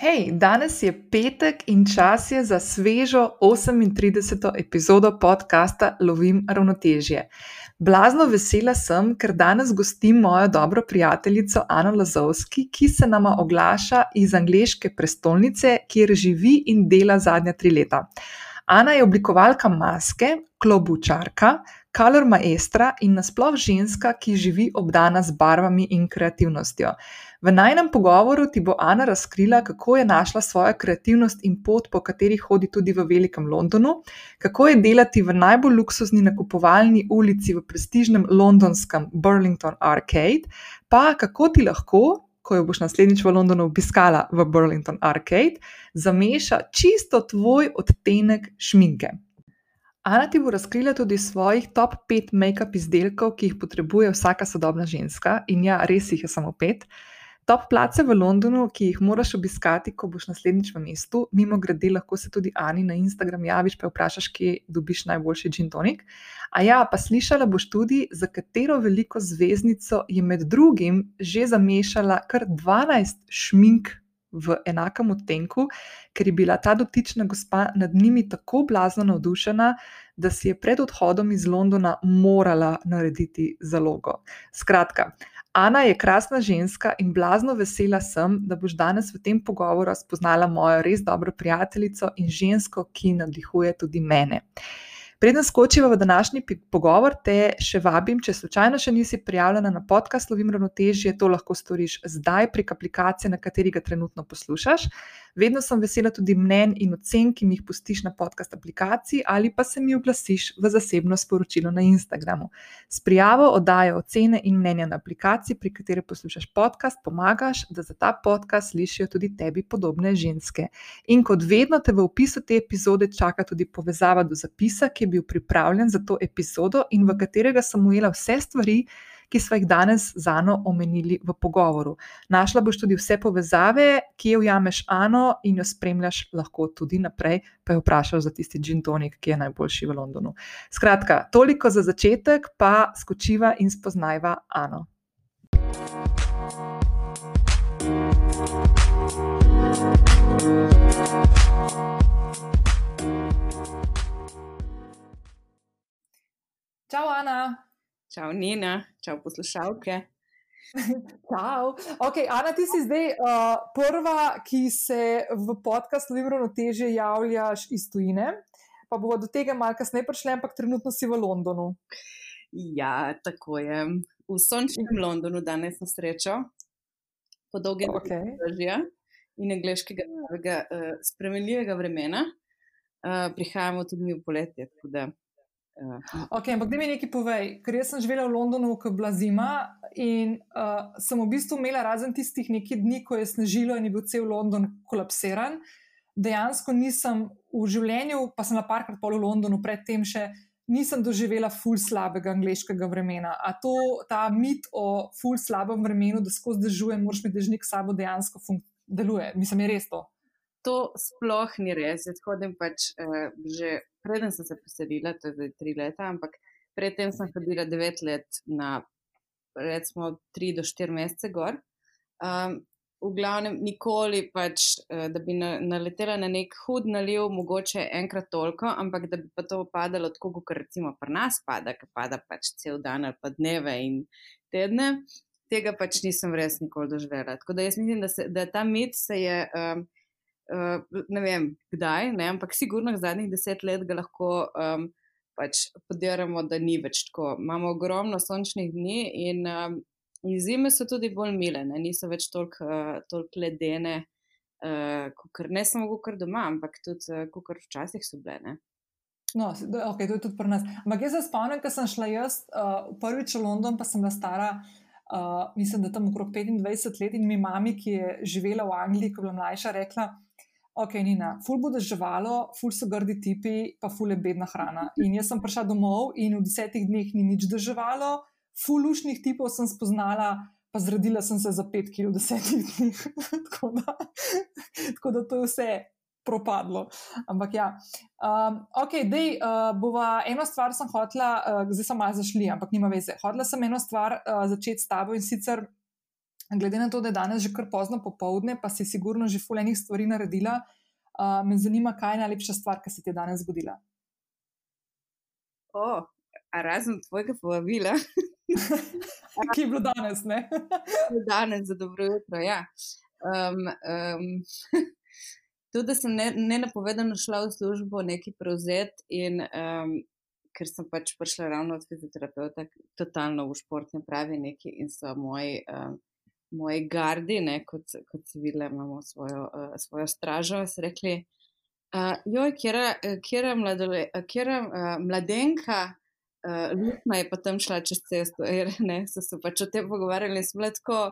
Hej, danes je petek in čas je za svežo 38. epizodo podcasta Lovim ravnotežje. Blazno vesela sem, ker danes gostim mojo dobro prijateljico Ano Lazovski, ki se nama oglaša iz angleške prestolnice, kjer živi in dela zadnja tri leta. Ana je oblikovalka maske, klobučarka, color maestra in nasploh ženska, ki živi obdana z barvami in kreativnostjo. V najnem pogovoru ti bo Ana razkrila, kako je našla svojo kreativnost in pot, po kateri hodi tudi v velikem Londonu, kako je delati v najbolj luksuzni nakupovalni ulici v prestižnem londonskem Burlington Arcade, pa kako ti lahko, ko jo boš naslednjič v Londonu obiskala v Burlington Arcade, zameša čisto tvoj odtenek šminke. Ana ti bo razkrila tudi svojih top 5 make-up izdelkov, ki jih potrebuje vsaka sodobna ženska, in ja, res jih je samo pet. Top place v Londonu, ki jih moraš obiskati, ko boš naslednjič v mestu, mimo grede, lahko se tudi Ani na Instagram javiš, pa vprašaš, kje dobiš najboljši gin tonik. A ja, pa slišala boš tudi, za katero veliko zvezdnico je med drugim že zamešala kar 12 šmink v enakem odtenku, ker je bila ta dotična gospa nad njimi tako blazno navdušena, da si je pred odhodom iz Londona morala narediti zalogo. Skratka, Ana je krasna ženska in blazno vesela sem, da boš danes v tem pogovoru spoznala mojo res dobro prijateljico in žensko, ki navdihuje tudi mene. Preden skočiva v današnji pogovor, te še vabim, če slučajno še nisi prijavljena na podcast Lovim ravnotežje, to lahko storiš zdaj prek aplikacije, na kateri ga trenutno poslušaš. Vedno sem vesela tudi mnen in ocen, ki mi jih pustiš na podcast aplikaciji ali pa se mi oglasiš v zasebno sporočilo na Instagramu. S prijavo oddajo ocene in mnenja na aplikaciji, pri kateri poslušaš podcast, pomagaš, da za ta podcast slišijo tudi tebi podobne ženske. In kot vedno te v opisu te epizode čaka tudi povezava do zapisa, ki je bil pripravljen za to epizodo in v katerega sem ujela vse stvari, ki smo jih danes z Ano omenili v pogovoru. Našla boš tudi vse povezave, ki jo ujameš Ano in jo spremljaš lahko tudi naprej, pa jo vprašaš za tisti gin tonik, ki je najboljši v Londonu. Skratka, toliko za začetek, pa skočiva in spoznajva Ano. Čau, Ana. Čau, Nina, čau, poslušalke. Čau. Okay, Ana, ti si zdaj uh, prva, ki se v podkastu Libro teže javljaš iz tujine. Pa bomo do tega malo kasneje prišli, ampak trenutno si v Londonu. Ja, tako je. V sončnem Londonu danes na srečo, po dolgem okay. držju in angliškega uh, spremenljivega vremena, uh, prihajamo tudi v poletje. Okay, ampak da mi nekaj povej, ker jaz sem živela v Londonu, ko je bila zima in uh, sem v bistvu imela razen tistih nekaj dni, ko je snežilo in je bil cel London kolapsiran. Dejansko nisem v življenju, pa sem na parkrat pol v Londonu, predtem še nisem doživela ful slabega angliškega vremena. A to, ta mit o ful slabem vremenu, da skozi dežuje, moraš imeti dežnik sabo, dejansko deluje. Mislim, je res to. To sploh ni res. Jaz hodim pač uh, že preden sem se preselila, to je zdaj tri leta, ampak predtem sem hodila devet let na recimo tri do štiri mesece gor. Um, v glavnem, nikoli pač, uh, da bi na, naletela na nek hud naliv, mogoče enkrat toliko, ampak da bi pa to padalo tako, kot recimo pri nas pada, ki pada pač cel dan ali pa dneve in tedne. Tega pač nisem res nikoli doživela. Tako da jaz mislim, da, se, da ta mit se je. Um, uh, ne vem kdaj, ne, ampak sigurno zadnjih deset let ga lahko um, pač podiramo, da ni več tako. Imamo ogromno sončnih dni in, um, in zime so tudi bolj mile, ne, niso več toliko uh, tolik ledene, uh, kukr, ne samo kar doma, ampak tudi uh, kar včasih so bile. Ne. No, okay, to je tudi pri nas. Ampak jaz se spomnim, ko sem šla jaz uh, prvič v London, pa sem bila stara. Uh, mislim, da tam okrog 25 let in mi mami, ki je živela v Angliji, ko je bila mlajša, rekla, ok, Nina, ful bo državalo, ful so grdi tipi, pa ful je bedna hrana. In jaz sem prišla domov in v desetih dneh ni nič državalo, ful lušnih tipov sem spoznala, pa zredila sem se za pet kil v desetih dneh. tako, da, tako da to je vse. Propadlo. Ampak ja, um, ok, da uh, bova eno stvar sem hotla, uh, zdaj sem malo zašli, ampak nima veze. Hotla sem eno stvar uh, začeti s tabo in sicer glede na to, da je danes že kar pozno popovdne, pa si sigurno že fulejnih stvari naredila, uh, me zanima, kaj je najlepša stvar, ki se ti je danes zgodila. O, a razen tvojega povabila. Ki je bilo danes, ne? danes za dobro jutro, ja. Um, um, tudi, da sem ne, ne napovedano šla v službo, nekaj prevzeti in um, ker sem pač prišla ravno od fizioterapeuta, totalno v športne pravi neki in so moji. Um, moji gardi, ne, kot, kot si videla, imamo svojo, uh, svojo stražo, so rekli, uh, joj, kjer je uh, mladenka, uh, ljubna je pa tam šla čez cesto, jer ne, so se pač o tem pogovarjali, smo letko.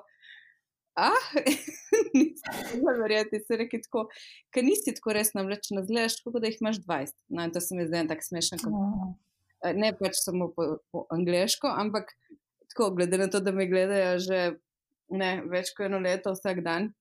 Ah, nisem verjeti, se reki tako, ker nisi tako resno vlečena, zgledaš, kot da jih imaš 20. No, in to se mi zdaj tako smešno. Ne pač samo po, po angliško, ampak tako, glede na to, da me gledajo že ne, več kot eno leto vsak dan.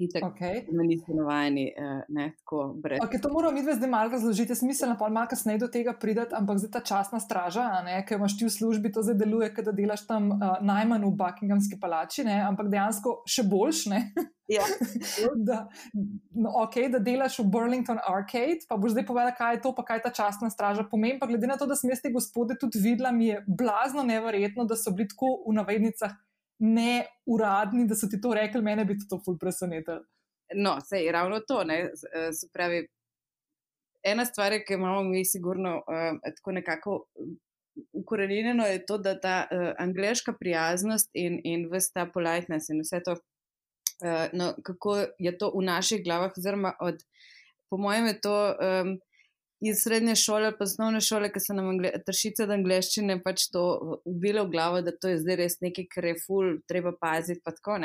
Okay. Mi nismo navajeni, ne, tako brez. Okay, to moramo mi zdaj malo razložiti. Smiselno pa malo kasneje do tega prideti, ampak zdaj ta časna straža, ki imaš ti v službi, to zdaj deluje, da delaš tam uh, najmanj v Buckinghamski palači, ne, ampak dejansko še boljš. Ja. da, no, okay, da delaš v Burlington Arcade, pa boš zdaj povedal, kaj je to, pa kaj ta časna straža pomeni. Pa glede na to, da sem jaz te gospode tudi videla, mi je blazno neverjetno, da so bili tako v navednicah ne uradni, da so ti to rekli, mene bi to ful presenetilo. No, se je ravno to. Ne, se pravi, ena stvar, ki imamo mi, sigurno, uh, tako nekako ukorenjeno, je to, da ta uh, angliška prijaznost in, in vse ta politness in vse to, uh, no, kako je to v naših glavah, oziroma od, po mojem, je to. Um, iz srednje šole, pa osnovne šole, ki so nam tršice od angleščine pač to ubile v glavo, da to je zdaj res nekaj, kar je ful, treba paziti. Pa tako,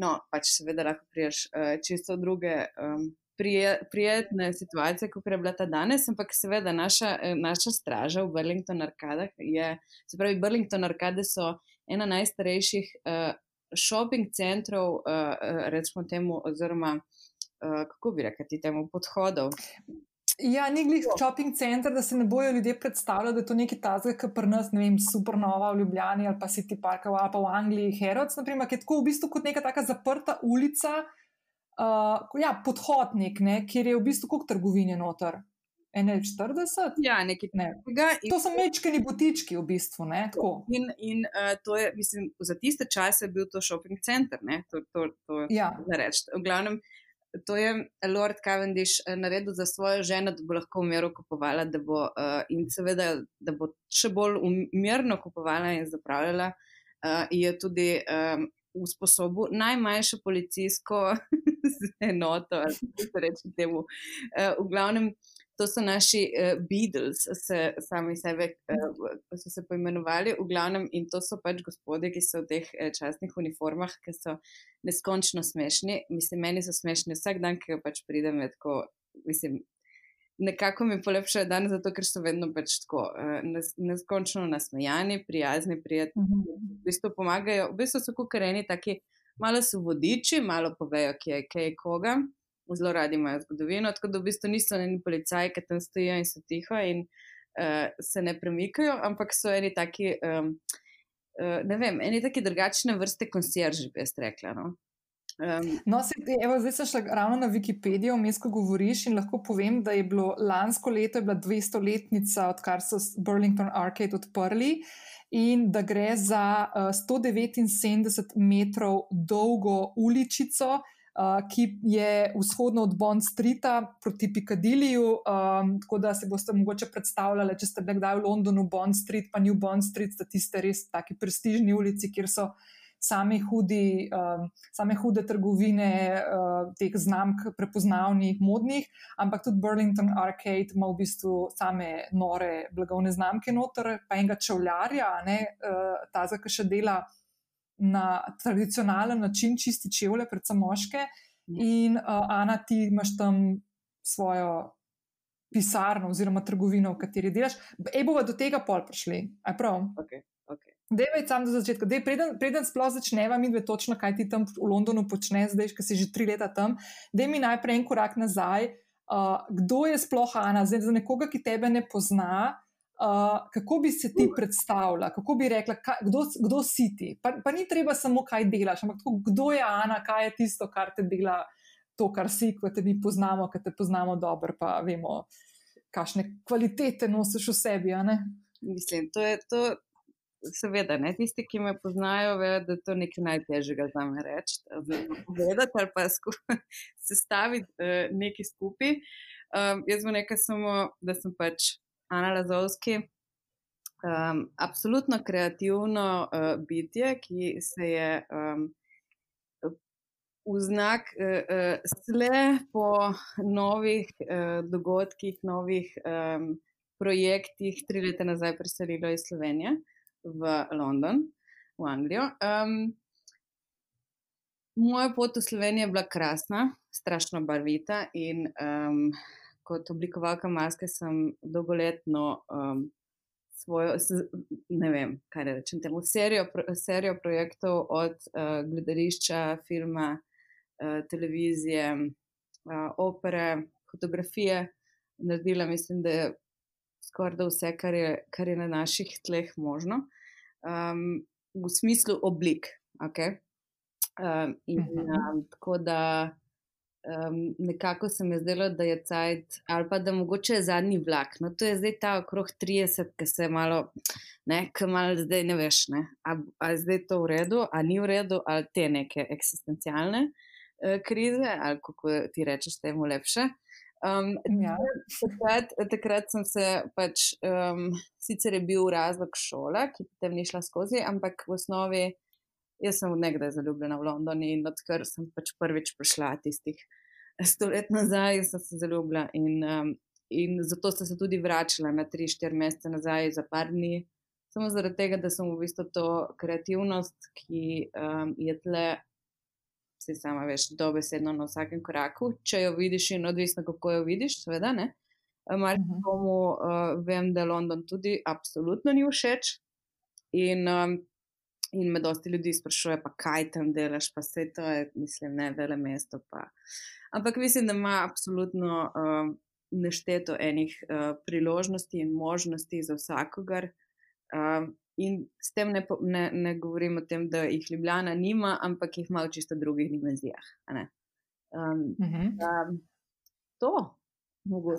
no, pač seveda lahko priješ uh, čisto druge. Um, Prijetne situacije, kot je bila ta danes, ampak seveda naša, eh, naša straža v Burlington Arkadah je, se pravi, Burlington Arkade so ena najstarejših uh, shopping centrov, uh, recimo temu, oziroma uh, kako bi rekli temu, podhodov. Ja, ni glih shopping center, da se ne bojo ljudje predstavljali, da je to nekaj tazga, ki pri nas, ne vem, supernova v Ljubljani ali pa City Park ali pa v Angliji, Herods, naprimer, ki je tako v bistvu kot neka taka zaprta ulica, uh, ja, podhodnik, ne, kjer je v bistvu kot trgovine noter. 41? Ja, nekaj ne. tega. In, to so mečkani butički v bistvu, ne, tako. In, in uh, to je, mislim, za tiste čase bil to shopping center, ne, to, to, to ja. reči. V glavnem, to je Lord Cavendish eh, naredil za svojo ženo, da bo lahko umirno kupovala, da bo, uh, in seveda, da bo še bolj umirno kupovala in zapravljala, uh, je tudi um, usposobil najmanjšo policijsko enoto, kako se reče temu. Uh, v glavnem, to so naši uh, Beatles, se sami sebe uh, so se poimenovali, v glavnem, in to so pač gospodje, ki so v teh uh, častnih uniformah, ki so neskončno smešni. Mislim, meni so smešni vsak dan, ki pač pridem, tako, mislim. Nekako mi polepšajo dan, zato ker so vedno pač tako neskončno nasmejani, prijazni, prijetni. Uh -huh. V bistvu pomagajo, v bistvu so kukareni taki, malo so vodiči, malo povejo, kje je kaj koga zelo radi imajo zgodovino, tako da v bistvu niso neki policaji, ki tam stojijo in so tiho in uh, se ne premikajo, ampak so eni taki, um, uh, ne vem, eni taki drugačne vrste konsierži, bi jaz rekla. No? Um, no, se, evo, zdaj sem šla ravno na Wikipedijo, mesko govoriš in lahko povem, da je bilo lansko leto, je bila 200-letnica, odkar so Burlington Arcade odprli in da gre za uh, 179 metrov dolgo uličico, ki je vzhodno od Bond Streeta proti Piccadilliju. Um, tako da se boste mogoče predstavljali, če ste bili kdaj v Londonu, Bond Street, pa New Bond Street, da tiste res taki prestižni ulici, kjer so. Same, hudi, um, same hude trgovine, uh, teh znamk, prepoznavnih, modnih, ampak tudi Burlington Arcade ima v bistvu same nore blagovne znamke, noter, pa enega čevljarja, ne, uh, ta, ki še dela na tradicionalen način čisti čevlje, predvsem moške. Ja. In uh, Ana, ti imaš tam svojo pisarno oziroma trgovino, v kateri delaš. Ej, bomo do tega pol prišli. Aj prav? Okay. Okay. Dej, sam do začetka. Dej, preden, preden sploh začneva, mi dve točno, kaj ti tam v Londonu počneš, zdaj, ki si že tri leta tam. Dej mi najprej en korak nazaj. Uh, kdo je sploh Ana? Zdaj, za nekoga, ki tebe ne pozna, Uh, kako bi se ti predstavljala, kako bi rekla, kaj, kdo, kdo si ti? Pa, pa ni treba samo, kaj delaš, ampak tako, kdo je Ana, kaj je tisto, kar te dela, to, kar si, ko te mi poznamo, ki te poznamo dobro, pa vemo, kakšne kvalitete nosiš v sebi. Mislim, to je to, seveda, ne? tisti, ki me poznajo, vejo, da je to nekaj najtežjega za me reči. Povedati ali pa sestaviti uh, nekaj skupaj. Um, jaz bom rekel samo, da sem pač. Ana Lazovski. Um, absolutno kreativno uh, bitje, ki se je um, v znak uh, uh, sle po novih uh, dogodkih, novih um, projektih, tri leta nazaj preselilo iz Slovenije v London, v Anglijo. Um, moja pot v Slovenijo je bila krasna, strašno barvita in um, kot oblikovalka maske sem dolgoletno um, svojo, ne vem, kaj rečem, temu serijo, serijo projektov od uh, gledališča, filma, uh, televizije, uh, opere, fotografije naredila, mislim, da je skoraj da vse, kar je, kar je na naših tleh možno, um, v smislu oblik. Okay? Um, in, um, tako da um, nekako se mi je zdelo, da je cajt, ali pa da mogoče je zadnji vlak. No, to je zdaj ta okrog 30, ki se malo, ne, ki malo zdaj ne veš, ne, ali je zdaj to v redu, ali ni v redu, ali te neke eksistencialne uh, krize, ali kako ti rečeš, temu lepše. Um, ja. takrat, takrat sem se pač, um, sicer je bil razlog šole, ki potem ni šla skozi, ampak v osnovi Jaz sem nekdaj zaljubljena v London in odkar sem pač prvič prišla tistih sto let nazaj, sem se zaljubila in, um, in zato sem se tudi vračala na 3-4 mesece nazaj za par dni. Samo zaradi tega, da sem v bistvu to kreativnost, ki um, je tle, se sama veš, dobesedno na vsakem koraku, če jo vidiš in odvisno, kako jo vidiš, seveda ne. Mar mhm. komu uh, vem, da London tudi absolutno ni všeč. In um, In me dosti ljudi sprašuje, pa kaj tam delaš, pa vse to je, mislim, ne vele mesto. Pa. Ampak mislim, da ima absolutno uh, nešteto enih uh, priložnosti in možnosti za vsakogar. Uh, in s tem ne, ne, ne govorim o tem, da jih Ljubljana nima, ampak jih ima v čisto drugih dimenzijah. Um, uh -huh. um, to.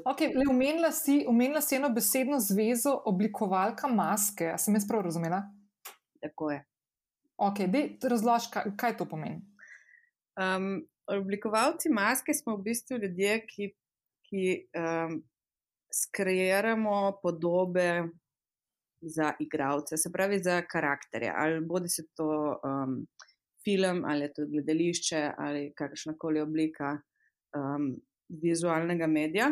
Okay, le, umenila, si, umenila si eno besedno zvezo oblikovalka maske. A sem jaz prav razumela? Tako je. Ok, da razloži, kaj, to pomeni. Um, oblikovalci maske smo v bistvu ljudje, ki, ki um, skreiramo podobe za igravce, se pravi za karakterje. Ali bodi se to um, film, ali je to gledališče, ali kakršna koli oblika um, vizualnega medija.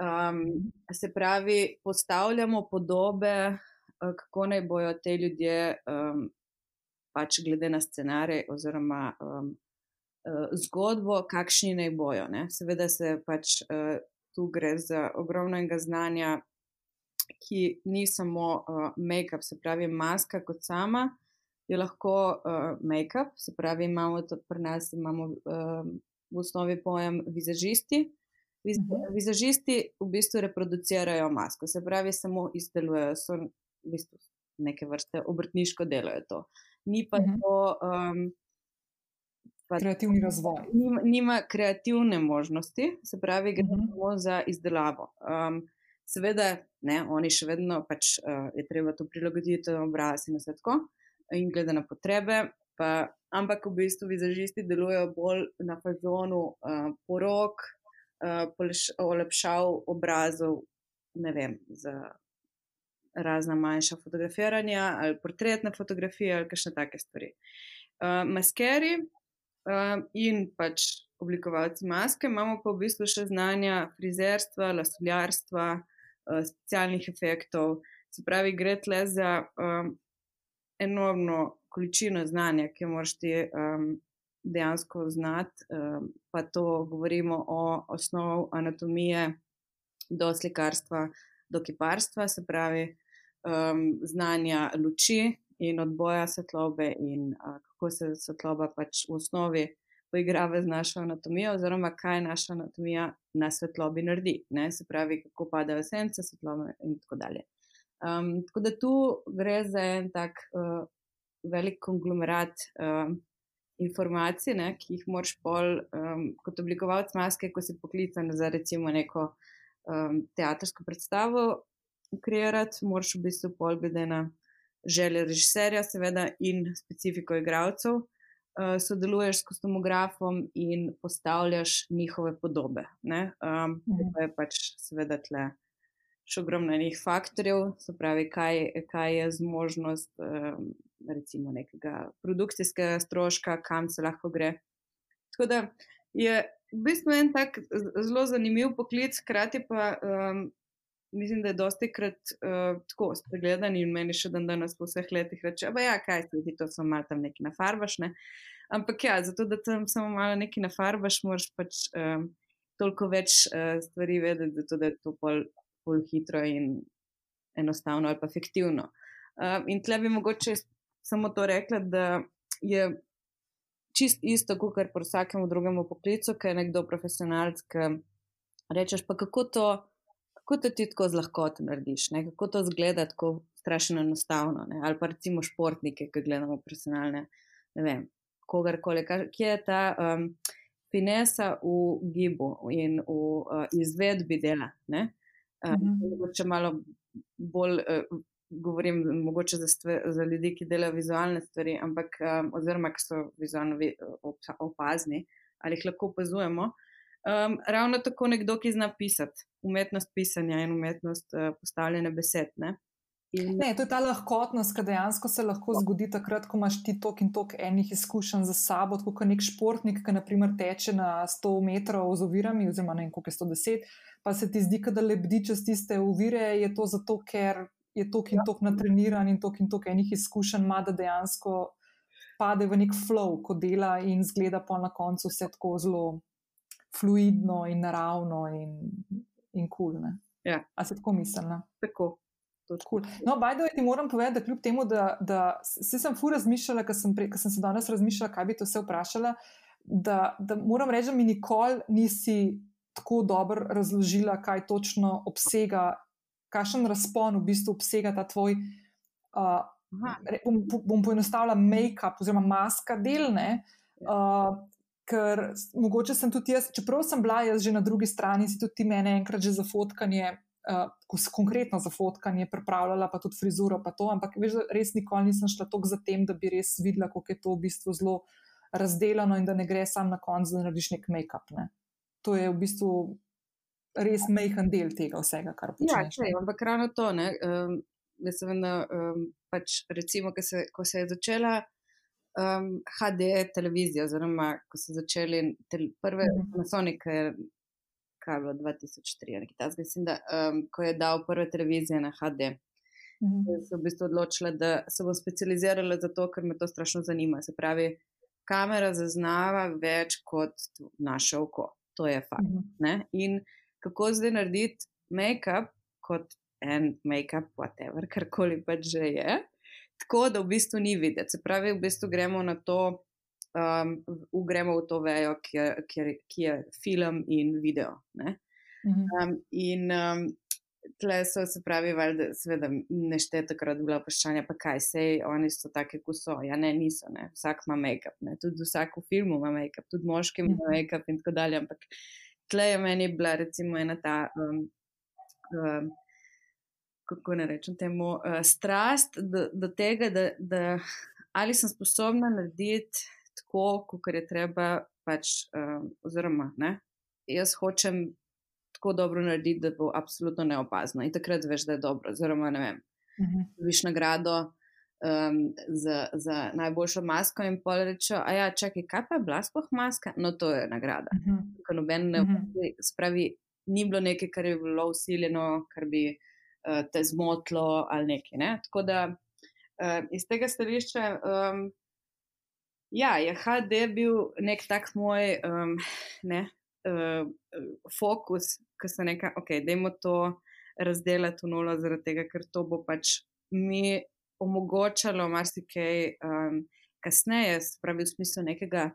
Um, se pravi, postavljamo podobe, uh, kako naj bojo te ljudje. Um, pač glede na scenarij oziroma um, uh, zgodbo, kakšni naj bojo. Ne? Seveda se pač uh, tu gre za ogromnega znanja, ki ni samo uh, make-up, se pravi maska kot sama. Je lahko uh, make-up, se pravi, imamo to pri nas, imamo uh, v osnovi pojem vizažisti. Viz, mhm. vizažisti v bistvu reproducirajo masko, se pravi, samo izdelujejo, so v bistvu neke vrste obrtniško delajo to. Uh, ni pa uh mhm. -huh. to. Um, pa kreativni razvoj. Nima, nima kreativne možnosti, se pravi, gre uh mhm. -huh. samo za izdelavo. Um, seveda, ne, oni še vedno pač, uh, je treba to prilagoditi na obraz in vse tako, in glede na potrebe. Pa, ampak v bistvu vizažisti delujejo bolj na fazonu uh, porok, uh, olepšav obrazov, ne vem, za razna manjša fotografiranja ali portretne fotografije ali kakšne take stvari. Uh, maskeri uh, in pač oblikovalci maske imamo pa v bistvu še znanja frizerstva, lasoljarstva, uh, specialnih efektov. Se pravi, gre tle za um, enormno količino znanja, ki jo moraš ti um, dejansko znati, um, pa to govorimo o osnovu anatomije do slikarstva, do kiparstva, se pravi, um, znanja luči in odboja svetlobe, in uh, kako se svetloba pač v osnovi poigrava z našo anatomijo, oziroma kaj naša anatomija na svetlobi naredi. Ne? Se pravi, kako padajo sence, svetlobe in tako dalje. Um, tako da tu gre za en tak uh, velik konglomerat um, informacij, ne, ki jih moraš pol um, kot oblikovalec maske, ko si poklican za recimo neko um, teatrsko predstavo, ukreirati, moraš v bistvu pol glede na želje režiserja, seveda, in specifiko igralcev. Uh, sodeluješ s kostumografom in postavljaš njihove podobe. Um, mhm. To je pač, seveda, tle še ogromno enih faktorjev, se pravi, kaj, kaj je zmožnost um, recimo nekega produkcijskega stroška, kam se lahko gre. Tako da je v bistvu en tak zelo zanimiv poklic, hkrati pa um, mislim, da je dosti krat uh, tako spregledan in meni še dan danes po vseh letih reče, pa ja, kaj se ti to samo malo tam neki nafarbaš, ne. Ampak ja, zato da tam samo malo neki nafarbaš, moraš pač um, toliko več uh, stvari vedeti, zato da je to pol bolj hitro in enostavno ali pa efektivno. Uh, in tle bi mogoče samo to rekla, da je čist isto, kot pri vsakem drugem poklicu, ki je nekdo profesionalc, ki rečeš pa kako to. Kako to ti tako z lahkoto narediš, ne? kako to zgleda tako strašno enostavno, ne? ali pa recimo športnike, ki gledamo profesionalne, ne vem, kogarkoli, kje je ta um, finesa v gibu in v uh, izvedbi dela. Uh, Mhm. Če malo bolj uh, govorim, mogoče za, stvar, za ljudi, ki delajo vizualne stvari, ampak um, oziroma, ki so vizualno opazni ali jih lahko opazujemo. Um, ravno tako nekdo, ki zna pisati, umetnost pisanja in umetnost uh, postavljanja besed. Ne? In... Ne, to je ta lahkotnost, ki dejansko se lahko zgodi takrat, ko imaš ti tok in tok enih izkušenj za sabo, kot nek športnik, ki naprimer teče na 100 metrov z ovirami, oziroma ne vem, koliko je 110, pa se ti zdi, da lebdi čez tiste ovire, je to zato, ker je tok in ja. tok natreniran in tok in tok enih izkušenj ima, da dejansko pade v nek flow, ko dela in zgleda pa na koncu vse tako zelo fluidno in naravno in, in kul. Cool, ja. A se tako mislim? Tako. Cool. No, Bajdo, ti moram povedati, da kljub temu, da, da se sem fu razmišljala, ker sem, sem se danes razmišljala, kaj bi to vse vprašala, da, da moram reči, da mi nikoli nisi tako dobro razložila, kaj točno obsega, kakšen razpon v bistvu obsega ta tvoj, uh, bom, bom poenostavila, make-up oziroma maska delne. Uh, ker mogoče sem tudi jaz, čeprav sem bila jaz že na drugi strani, si tudi ti mene enkrat že za fotkanje uh, konkretno za fotkanje pripravljala, pa tudi frizuro, pa to, ampak veš, res nikoli nisem šla tako za tem, da bi res videla, kako je to v bistvu zelo razdeljeno in da ne gre sam na koncu, da narediš nek make-up. Ne. To je v bistvu res majhen del tega vsega, kar počneš. Ja, če, ampak ravno to, ne. Um, Jaz sem vedno, um, pač, recimo, ko se, ko se je začela um, HD televizija, oziroma ko so začeli tel, prve mm -hmm. masonike, kaj je bilo 2003 ali kaj takega, da um, ko je dal prve televizije na HD. Mhm. Se v bistvu odločila, da se bom specializirala zato, ker me to strašno zanima. Se pravi, kamera zaznava več kot naše oko. To je fakt. Mhm. In kako zdaj narediti make-up kot en make-up, whatever, karkoli pač že je, tako da v bistvu ni videti. Se pravi, v bistvu gremo na to, um, ugremo v to vejo, ki je, ki je, film in video. Mhm. Um, in um, tle so se pravi, da seveda neštete krat bila vprašanja, pa kaj se je, oni so take, kot so. Ja, ne, niso, ne. vsak ima make-up, ne. tudi vsak v filmu ima make-up, tudi moški ima mhm. make-up in tako dalje. Ampak tle je meni bila recimo ena ta. Um, um, Kako ne rečem temu, uh, strast do, do tega, da, da ali sem sposobna narediti tako, kot je treba. Pač, um, oziroma, ne, jaz hočem tako dobro narediti, da bo absolutno neopazno. In takrat veš, da je dobro. Oziroma, ne vem, uh. -huh. viš nagrado um, za, za najboljšo masko in pol rečejo, a ja, čakaj, kaj pa je bila sploh maska? No, to je nagrada. Uh -huh. Noben ne, uh mhm. -huh. spravi, ni bilo nekaj, kar je bilo usiljeno, kar bi uh, te zmotilo ali nekaj. Ne? Tako da uh, iz tega stališča. Um, Ja, je HD bil nek tak moj um, ne, uh, fokus, ki se nekaj, ok, dajmo to razdeliti v nolo, zaradi tega, ker to bo pač mi omogočalo marsikaj um, kasneje, spravi v smislu nekega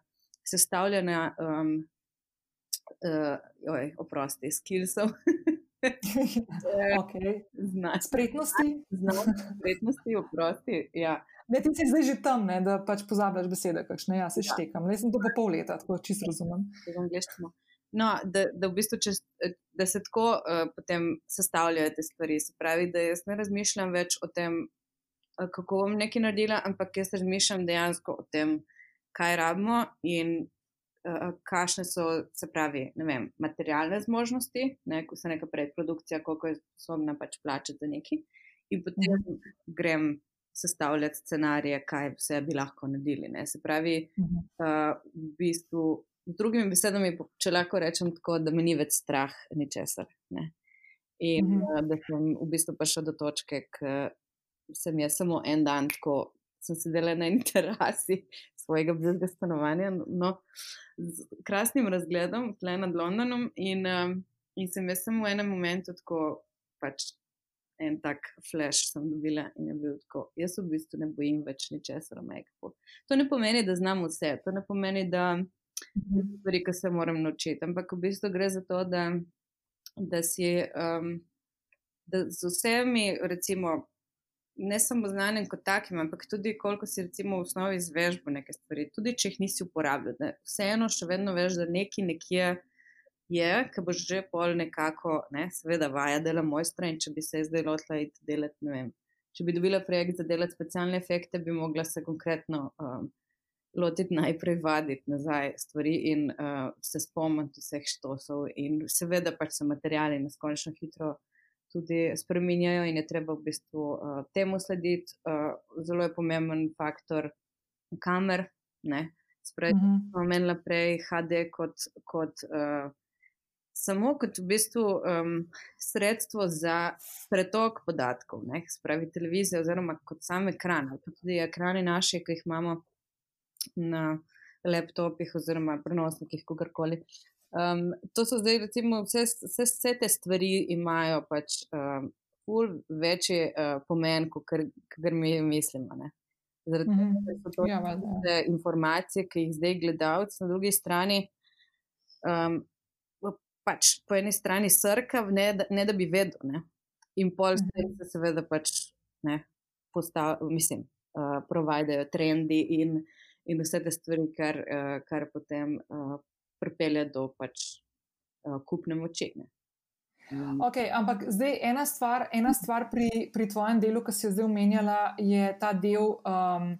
sestavljanja, um, uh, oj, oprosti, skillsov. okay. Zna, Spretnosti. znam spretnosti, oprosti. Ja. Ne, ti si zdaj že tam, ne, da pač pozabiš besede, kakšne jaz se štekam. Jaz sem to po pol leta, tako čisto razumem. No, da, da, v bistvu čez, da se tako uh, potem sestavljajo te stvari. Se pravi, da jaz ne razmišljam več o tem, kako bom nekaj naredila, ampak jaz razmišljam dejansko o tem, kaj rabimo in uh, kakšne so, se pravi, ne vem, materialne zmožnosti, ne, ko se neka predprodukcija, koliko je sposobna pač plačati za neki. In potem Mhm. grem sestavljati scenarije, kaj vse bi lahko naredili. Ne. Se pravi, Mhm. uh, v bistvu, z drugimi besedami, če lahko rečem tako, da me ni več strah ničesar. Ne. In Mhm. uh, da sem v bistvu prišel do točke, ki sem jaz samo en dan tako. Sem sedela na eni terasi svojega bližnjega stanovanja, no, z krasnim razgledom, tle nad Londonom, in, um, in sem jaz samo v enem momentu tako, pač en tak flash sem dobila in je bil tako. Jaz v bistvu ne bojim več ničesar, omejkov. To ne pomeni, da znam vse, to ne pomeni, da Mhm. stvari, ki se moram naučiti. Ampak v bistvu gre za to, da, da si um, da z vsemi, recimo, ne samo znanjem kot takim, ampak tudi koliko si recimo v osnovi izvežbo neke stvari, tudi če jih nisi uporabljal. Vseeno še vedno veš, da neki nekje je, ki boš že pol nekako, ne, seveda vaja dela mojstra in če bi se zdaj lotila iti delati, ne vem. Če bi dobila projekt za delati specialne efekte, bi mogla se konkretno um, lotiti najprej vaditi nazaj stvari in uh, se spomniti vseh štosov. In seveda pač se materijali neskončno hitro tudi spreminjajo in je treba v bistvu uh, temu slediti. Uh, zelo je pomemben faktor kamer, ne. Sprej, Mhm. smo omenili prej HD kot, kot uh, samo kot v bistvu um, sredstvo za pretok podatkov, ne, spravi televizija oziroma kot sam ekran, ali pa tudi ekrani naši, ki jih imamo na laptopih oziroma prenosnikih, kogarkoli. Um, to so zdaj, recimo, vse, vse, vse te stvari imajo pač um, ful večji uh, pomen, kot kar mi mislimo. Ne. Zaradi Mhm. tega, ker so to Ja, valjda, ja. informacije, ki jih zdaj gledalec na drugi strani, um, pač po eni strani srkav, ne, da- ne da bi vedel. Ne. In pol s tem se seveda pač ne, postav, mislim, uh, provajdajo trendi in, in vse te stvari, kar, uh, kar potem uh, pripelje do pač uh, kupne moči. ne. Um, Okay, ampak zdaj ena stvar, ena stvar pri, pri tvojem delu, ki si jo zdaj omenjala, je ta del um,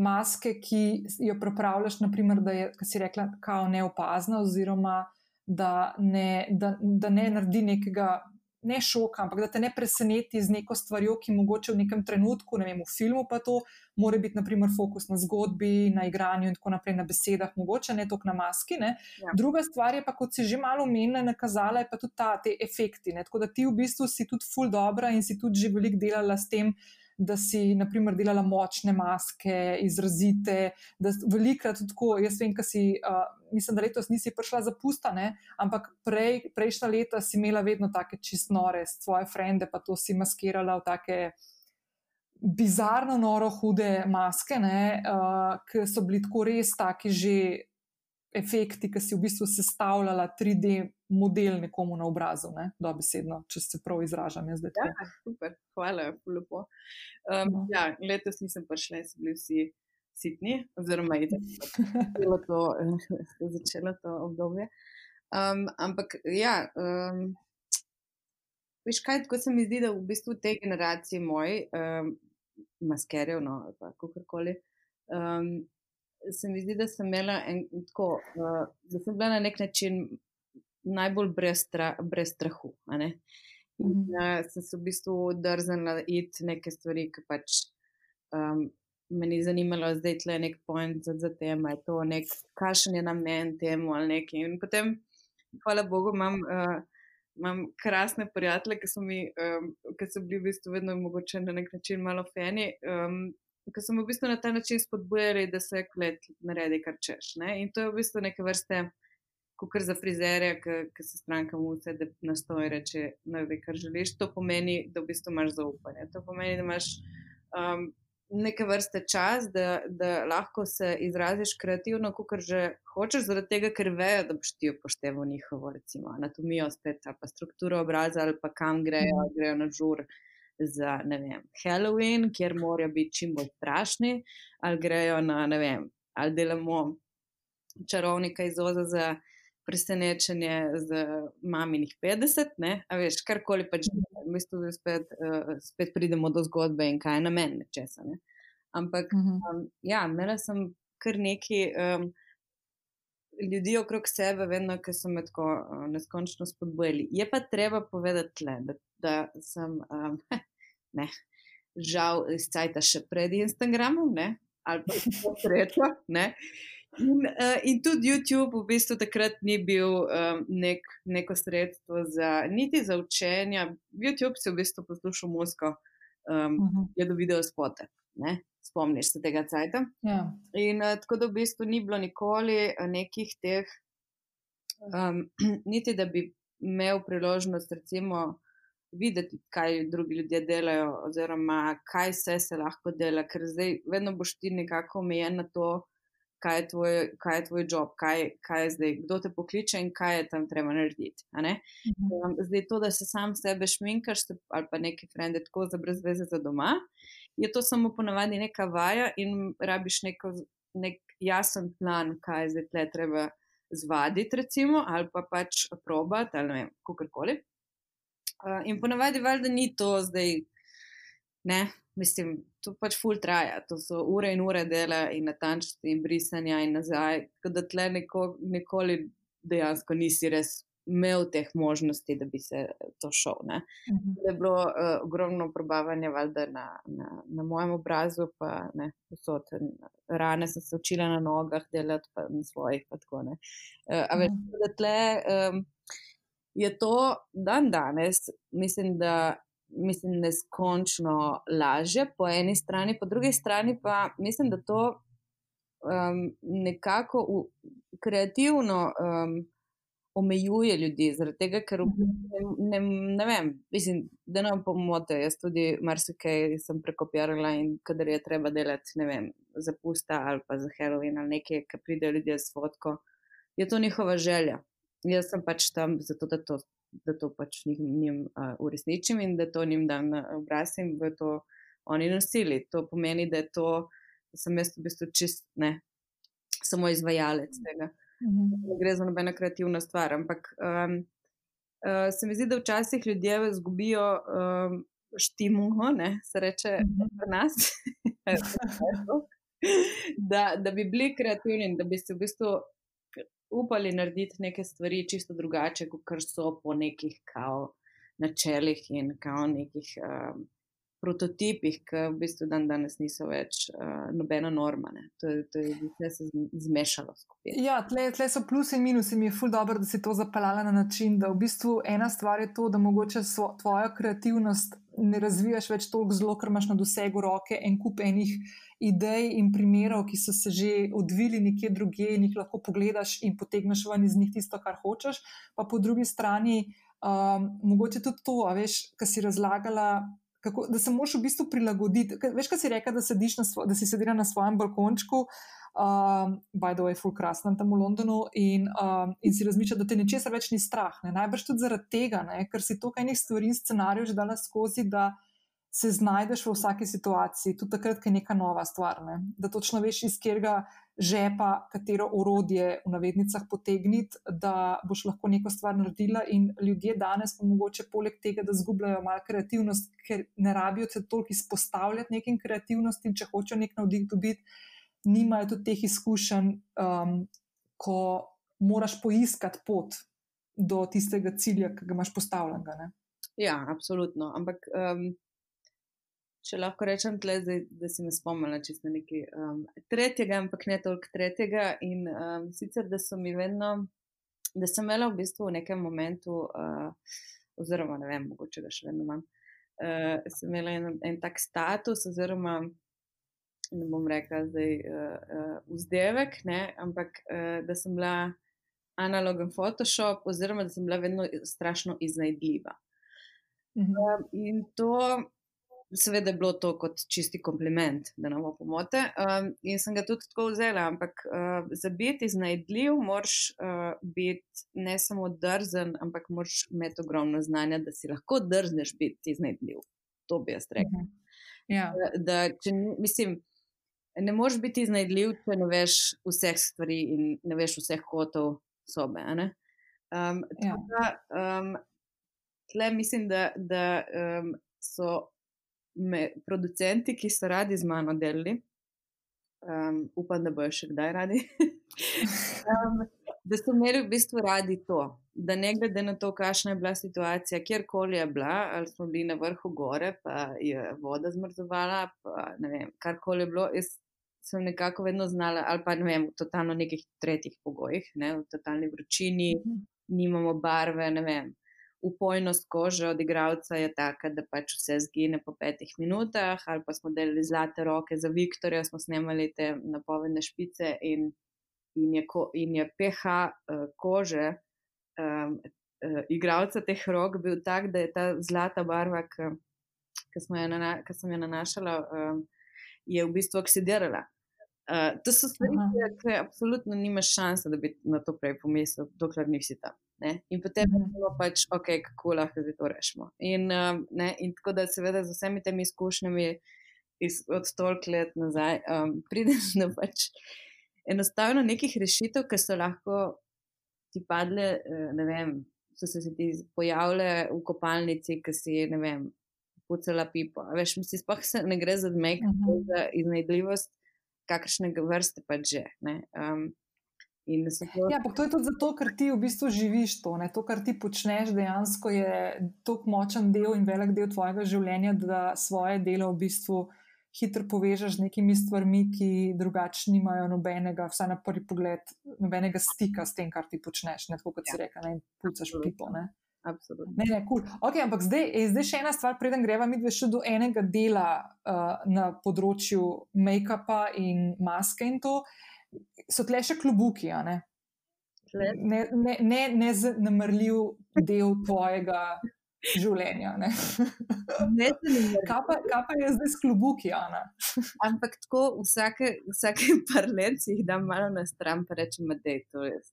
maske, ki jo pripravljaš, naprimer, da je, si rekla, kao neopazna, oziroma da ne, da, da ne naredi nekega. Ne šoka, ampak da te ne preseneti z neko stvarjo, ki mogoče v nekem trenutku, ne vem, v filmu pa to, mora biti, naprimer, fokus na zgodbi, na igranju in tako naprej, na besedah, mogoče ne toliko na maski. Ne. Ja. Druga stvar je pa, kot si že malo omenila, nakazala je pa tudi ta, te efekti. Ne. Tako da ti v bistvu si tudi full dobra in si tudi že veliko delala s tem, da si, naprimer, delala močne maske, izrazite, da velikrat tudi tako, jaz vem, kaj si, uh, mislim, da letos nisi prišla za pusta, ne, ampak prej, prejšnja leta si imela vedno take čist nore, svoje frende, pa to si maskirala v take bizarno, noro, hude maske, ne, uh, ki so bili tako res taki že efekti, ki si v bistvu sestavljala 3D model nekomu na obrazu, ne, dobesedno, če se prav izražam. zdaj tako. Ja, super, hvala, lepo. Um, ja, letos nisem prišla so bili vsi sitni, oziroma je začelo to, začelo to obdobje. Um, ampak ja, um, veš kaj, tako se mi zdi, da v bistvu te generacije moj, um, maskerjev, no, ali pa kakorkoli, um, se mi zdi, da sem imela en, tako, uh, da sem bila na nek način najbolj brez, stra, brez strahu. In uh, sem se v bistvu drznila iti neke stvari, ki pač um, me ni zanimalo, zdaj tle nek point za, za tem, ali to nek, kakšen je namen temu ali nekaj. In potem, hvala Bogu, imam, uh, imam krasne prijatelje, ki so mi, um, ki so bili v bistvu vedno mogoče na nek način malo feni. Um, Ki so me v bistvu na ta način spodbujali, da se klet naredi, kar češ. Ne? In to je v bistvu neke vrste, kot za frizerja, ki se stranka mu vse, da nastoj reče, ne ve, kar želiš. To pomeni, da v bistvu imaš zaupanje. To pomeni, da imaš um, neke vrste čas, da, da lahko se izraziš kreativno, kot že hočeš, zaradi tega, ker vejo, da boš ti upošteval njihovo recimo, anatomijo, spet, ali pa strukturo obraza, ali pa kam grejo, mm. grejo na žur. Za vem, Halloween, kjer morajo biti čim bolj strašni, ali grejo na, ne vem, ali delamo čarovnika iz Oza za presenečenje z maminih 50, ne, a veš, karkoli pač, v bistvu spet, uh, spet pridemo do zgodbe in kaj je na meni nečesa. Ne. Ampak, um, ja, imela sem kar neki um, ljudi okrog sebe, vedno, ki so me tako uh, neskončno spodbojili. Je pa treba povedati le, da, da sem, um, ne, žal, izcajta še pred Instagramom, ne, ali pa ne. In, uh, in tudi YouTube v bistvu takrat ni bil um, nek, neko sredstvo za niti za učenje. YouTube si v bistvu poslušal musko, um, uh mhm. -huh. je do video spote. Ne? Spomniš se tega cajta. Ja. In uh, tako da v bistvu ni bilo nikoli nekih teh, um, niti da bi imel priložnost, recimo, videti, kaj drugi ljudje delajo, oziroma kaj vse se lahko dela, ker zdaj vedno boš ti nekako omejen na to kaj je tvoj, kaj je tvoj job, kaj, kaj je zdaj, kdo te pokliče in kaj je tam treba narediti. Mhm. Um, zdaj to, da se sam sebe šminkaš ali pa neki frende tako za brez veze za doma, je to samo ponavadi neka vaja in rabiš neko, nek jasen plan, kaj je zdaj tle treba zvaditi, recimo, ali pa pač probati, ali ne vem, kakorkoli. Uh, in ponavadi valjda ni to zdaj, ne, mislim, to pač full traja, to so ure in ure dela in natančnosti in brisanja in nazaj. Tako da tle neko, nikoli dejansko nisi res imel teh možnosti, da bi se to šel. Uh mhm. -huh. Je bilo uh, ogromno probavanja, valjda na, na, na mojem obrazu, pa ne, posod. Rane sem se učila na nogah delati, pa na svojih. Pa tako, uh, a veš, uh mhm. -huh. da tle. Um, Je to dan danes, mislim, da mislim, neskončno lažje po eni strani, po drugi strani pa mislim, da to um, nekako v, kreativno um, omejuje ljudi, zaradi tega, ker mhm. ne, ne, ne vem, mislim, da nam pomote. Jaz tudi marsikaj sem prekopirala in kadar je treba delati, ne vem, za pusta ali pa za Halloween ali nekaj, ki pridejo ljudje s fotko, je to njihova želja. Jaz sem pač tam zato, da to da to pač njim uh, uresničim in da to njim dam na obraz in da to oni nosili. To pomeni, da, to, da sem jaz v bistvu čist ne, samo izvajalec tega. Mhm. Ne gre za nobeno kreativno stvar. Ampak um, uh, se mi zdi, da včasih ljudje izgubijo um, štimulo, se reče mhm. pri nas. da, da bi bili kreativni in da bi se v bistvu upali narediti neke stvari čisto drugače, kot so po nekih kao načelih in kao nekih um, prototipih, ki v bistvu dan danes niso več uh, nobena norma. Ne. To je, to je vse se zmešalo skupaj. Ja, tle, tle so plusi in minusi. Mi je ful dobro, da si to zapeljala na način, da v bistvu ena stvar je to, da mogoče svo, tvojo kreativnost ne razvijaš več toliko zelo, ker imaš na dosegu roke en kup enih idej in primerov, ki so se že odvili nekje druge in jih lahko pogledaš in potegneš ven iz njih tisto, kar hočeš. Pa po drugi strani, um, mogoče tudi to, veš, kar si razlagala. Kako, da se moraš v bistvu prilagoditi. Veš, kaj si rekel, da, da si sedela na svojem balkončku, uh, by the way, full krasno tam v Londonu, in, uh, in si razmišljala, da te ničesar več ni strah. Ne? Najbrž tudi zaradi tega, ne? ker si toliko enih stvari in scenarijev že dala skozi, da se znajdeš v vsaki situaciji, tudi takrat, ko je neka nova stvar. Ne? Da točno veš, iz katerega žepa, katero orodje v navednicah potegniti, da boš lahko neko stvar naredila. In ljudje danes, pa mogoče poleg tega, da zgubljajo malo kreativnost, ker ne rabijo se toliko izpostavljati nekim kreativnostim, če hočejo nek navdih dobiti, nimajo tudi teh izkušenj, um, ko moraš poiskati pot do tistega cilja, ki ga imaš postavljenega. Ja, absolutno. Ampak. Um... Če lahko rečem, tle, da, da si me spomnila čisto nekaj um, tretjega, ampak ne toliko tretjega. In um, sicer, da so mi vedno, da sem imela v bistvu v nekem momentu, uh, oziroma ne vem, mogoče ga še vedno imam, uh, sem imela en, en tak status, oziroma ne bom rekla zdaj uh, uh, vzdevek, ne, ampak uh, da sem bila analogen Photoshop, oziroma da sem bila vedno strašno iznajdljiva. Mhm. Um, in to seveda je bilo to kot čisti kompliment, da nam bo pomote. Um, in sem ga tudi tako vzela, ampak uh, za biti iznajdljiv, moraš uh, biti ne samo drzen, ampak moraš imeti ogromno znanja, da si lahko drzneš biti iznajdljiv. To bi jaz rekel. Uh -huh. ja. da, da, če, mislim, ne moreš biti iznajdljiv, če ne veš vseh stvari in ne veš vseh kotov sobe. Um, Ja. da, um, tle mislim, da, da um, so me producenti, ki so radi z mano delali, um, upam, da bojo še kdaj radi, um, da so imeli v bistvu radi to. Da ne glede na to, kakšna je bila situacija, kjerkoli je bila, ali smo bili na vrhu gore, pa je voda zmrzovala, pa ne vem, karkoli je bilo, jaz sem nekako vedno znala, ali pa ne vem, v totalno nekih tretjih pogojih, ne, v totalni vročini, nimamo barve, ne vem. Upojnost kože od igralca je taka, da pač vse zgine po petih minutah, ali pa smo delali zlate roke za Viktorja, smo snemali te napovedne špice in, in, je, ko, in je pH uh, kože um, uh, igralca teh rok bil tak, da je ta zlata barva, ki sem jo nanašala, um, je v bistvu oksidirala. Uh, to so stvari, ki absolutno nimaš šanse, da bi na to prej pomislil, dokler nisi tam. Ne? In potem je bilo pač, ok, kako lahko zdaj to rešimo. In, um, ne, in tako da, seveda, z vsemi temi izkušnjami iz, od toliko let nazaj, um, prideš do pač enostavno nekih rešitev, ki so lahko ti padle, ne vem, so se ti pojavile v kopalnici, ki si, ne vem, pucala pipo. Veš, misli, sploh se ne gre za odmek, uh -huh. za iznajdljivost, kakršnega vrste pač že. Ne? Um, in so to, Ja, ampak to je tudi zato, ker ti v bistvu živiš to. Ne? To, kar ti počneš, dejansko je tako močen del in velik del tvojega življenja, da svoje delo v bistvu hitro povežeš z nekimi stvarmi, ki drugače nimajo nobenega, vsaj na prvi pogled, nobenega stika s tem, kar ti počneš. Ne? Tako kot si Ja. rekel, ne pucaš pipo. Ne? Absolutno. Ne, ne, cool. okay, ampak zdaj, je zdaj še ena stvar, preden greva mi dve še do enega dela uh, na področju make-upa in maske in to. So tle še klubuki, a ne? Tle, ne, ne, ne, ne zanemrljiv del tvojega življenja. Ne? ne. Kaj, pa, kaj pa je zdaj s klubuki, Ana? Ampak tako vsake, vsake par let si jih dam malo na stran, pa rečem, da je to res.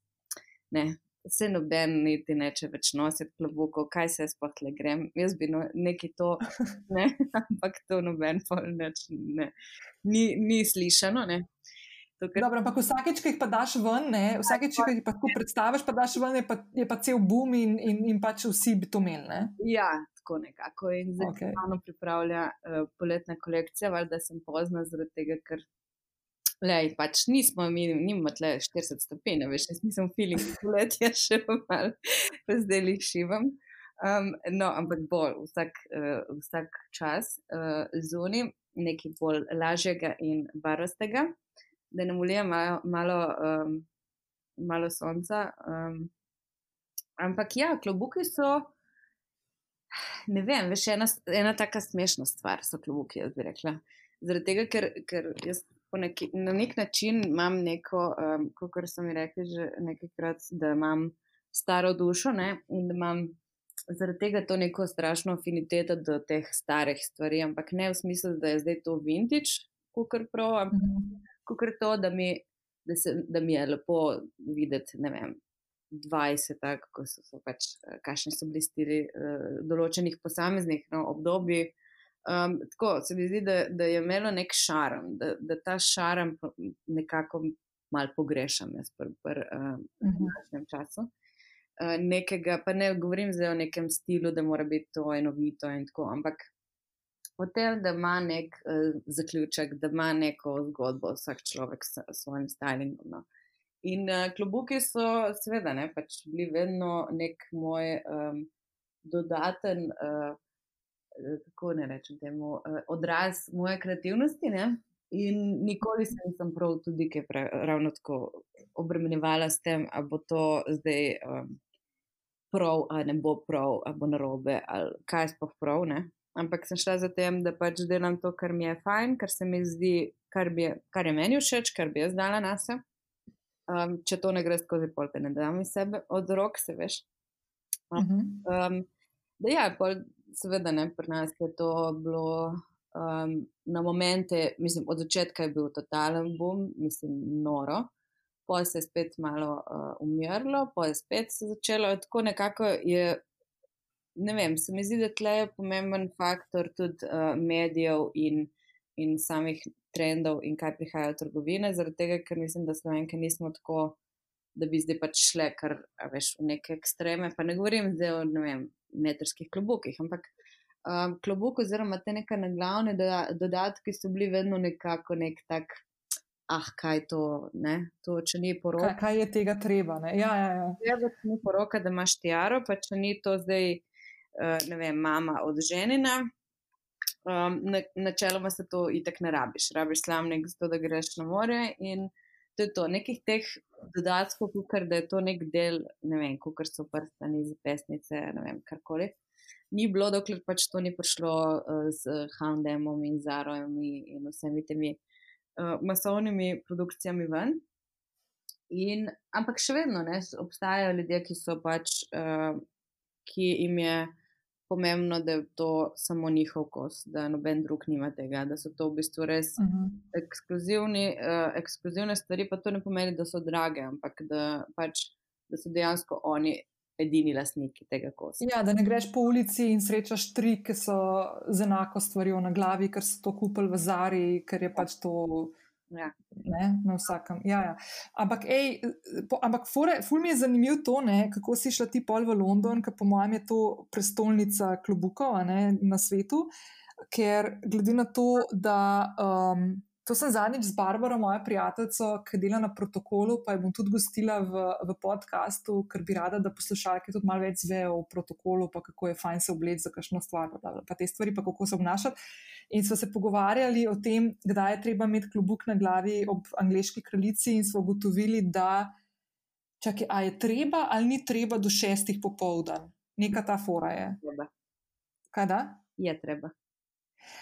Ne, se noben niti neče več nositi klobukov, kaj se jaz sploh le grem. Jaz bi no, neki to, ne, ampak to noben pol neč, ne. Ni, ni slišano, ne. To, kar Dobro, ampak vsakeč, ki jih pa daš ven, ne, vsakeč, ki jih pa tako predstaviš, pa daš ven, je pa, je pa cel boom in, in, in pač vsi bi to imeli. Ne? Ja, tako nekako. In zdaj se okay. pripravlja uh, poletna kolekcija, valjda sem pozna zaradi tega, ker lej, pač nismo imeli, nimamo tle 40 stopinj, jaz nisem feeling poletja še malo, zdaj jih šivam. Um, no, ampak bolj vsak, uh, vsak čas uh, zunaj nekaj bolj lažjega in barvastega, da nam ulije malo, malo, um, malo sonca. Um, ampak ja, klobuki so ne vem, veš, ena, ena taka smešna stvar so klubuki, jaz bi rekla. Zaradi tega, ker, ker jaz neki, na nek način imam neko, um, kot so mi rekli že nekajkrat, da imam staro dušo ne, in da imam zaradi tega to neko strašno afiniteto do teh starih stvari, ampak ne v smislu, da je zdaj to vintage, kukar prav, ampak kukar to, da mi, da, se, da mi je lepo videti, ne vem. 20, kako so, so pač, kakšni so bili stili uh, določenih posameznih no, obdobij. Um, tako se mi zdi, da, da je imelo nek šarm, da, da ta šarm nekako mal pogrešam jaz pri pr, uh, današnjem času. Uh, nekega, pa ne govorim zdaj o nekem stilu, da mora biti to enovito in tako, ampak o tem, da ima nek uh, zaključek, da ima neko zgodbo vsak človek s svojim stylingom. No. In uh, klobuki so, seveda, ne, pač bili vedno nek moj um, dodaten, uh, kako ne rečem temu, uh, odraz moje kreativnosti. Ne? In nikoli se nisem prav tudi, ki je ravno tako obremenjevala s tem, ali bo to zdaj um, prav, ali ne bo prav, ali bo narobe, ali kaj sploh prav. Ne? Ampak sem šla za tem, da pač delam to, kar mi je fajn, kar se mi zdi, kar, bi, kar je meni všeč, kar bi jaz dala na sebe. Um, če to ne gre skozi polpe, ne dam iz sebe od rok, se veš. Um, da ja, pol, seveda ne, pri nas je to bilo Um, na momente, mislim, od začetka je bil totalen boom, mislim, noro. Poje se je spet malo uh, umirilo, poje spet se je začelo. Tako nekako je, ne vem, se mi zdi, da tle je pomemben faktor tudi uh, medijev in, in samih trendov in kaj prihaja v trgovine, zaradi tega, ker mislim, da slovenke nismo tako, da bi zdaj pač šle kar veš, v neke ekstreme. Pa ne govorim zdaj o ne vem, metrskih klobukih, ampak um, klobuk oziroma te neke naglavne dodatke so bili vedno nekako nek tak. Ah, kaj to, ne? to, če ni poroka. Kaj, kaj je tega treba? Ne? Ja, ja, ja. Treba, če ni poroka, da imaš tiaro, pa če ni to zdaj, uh, ne vem, mama od ženina, um, načeloma se to itek ne rabiš. Rabiš slamnik, zato da greš na more. In to je to, nekih teh dodatkov, kar da je to nek del, ne vem, kot so prstani, zapestnice, ne vem, karkoli. Ni bilo, dokler pač to ni prišlo z Houndemom in Zarojem in vsemi temi uh, masovnimi produkcijami ven. In, ampak še vedno ne, obstajajo ljudje, ki so pač, uh, ki jim je pomembno, da je to samo njihov kos, da noben drug nima tega, da so to v bistvu res uh mhm. -huh. ekskluzivni, uh, ekskluzivne stvari, pa to ne pomeni, da so drage, ampak da, pač, da so dejansko oni edini lastniki tega kosa. Ja, da ne greš po ulici in srečaš tri, ki so z enako stvarjo na glavi, ker so to kupili v Zari, ker je pač to. Ja. Ne, na vsakem. Ja, ja. Ampak, ej, po, ampak fore, ful mi je zanimivo to, ne, kako si šla ti pol v London, ker po mojem je to prestolnica klubukov ne, na svetu. Ker glede na to, da um, To sem zadnjič z Barbaro, moja prijateljica, ki dela na protokolu, pa jo bom tudi gostila v, v podkastu, ker bi rada, da poslušalke tudi malo več zvejo o protokolu, pa kako je fajn se obleči za kakšno stvar, pa, pa te stvari, pa kako se obnašati. In smo se pogovarjali o tem, kdaj je treba imeti klobuk na glavi ob angliški kraljici, in smo ugotovili, da čakaj, je treba ali ni treba do šestih popovdan. Neka ta fora je. Treba. Kaj da? Je treba.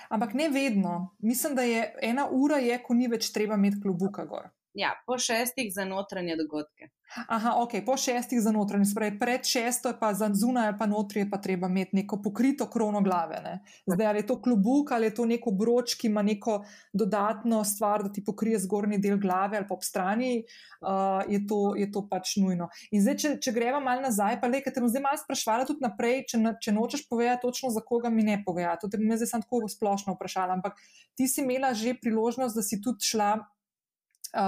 Ampak ne vedno. Mislim, da je ena ura, je, ko ni več treba imeti klobuka gor. Ja, po šestih za notranje dogodke. Aha, ok, po šestih za notranje, spravi pred šesto, pa za zunaj, pa notri je pa treba imeti neko pokrito krono glave. Ne? Zdaj, ali je to klobuk ali je to neko broč, ki ima neko dodatno stvar, da ti pokrije zgornji del glave ali pa ob strani, uh, je, to, je to pač nujno. In zdaj, če, če greva mal nazaj, pa le, ker te bom zdaj malo sprašvala tudi naprej, če, če nočeš povedati točno, za koga mi ne povedati. To te bom zdaj samo tako splošno vprašala. Ampak ti si imela že priložnost, da si tudi šla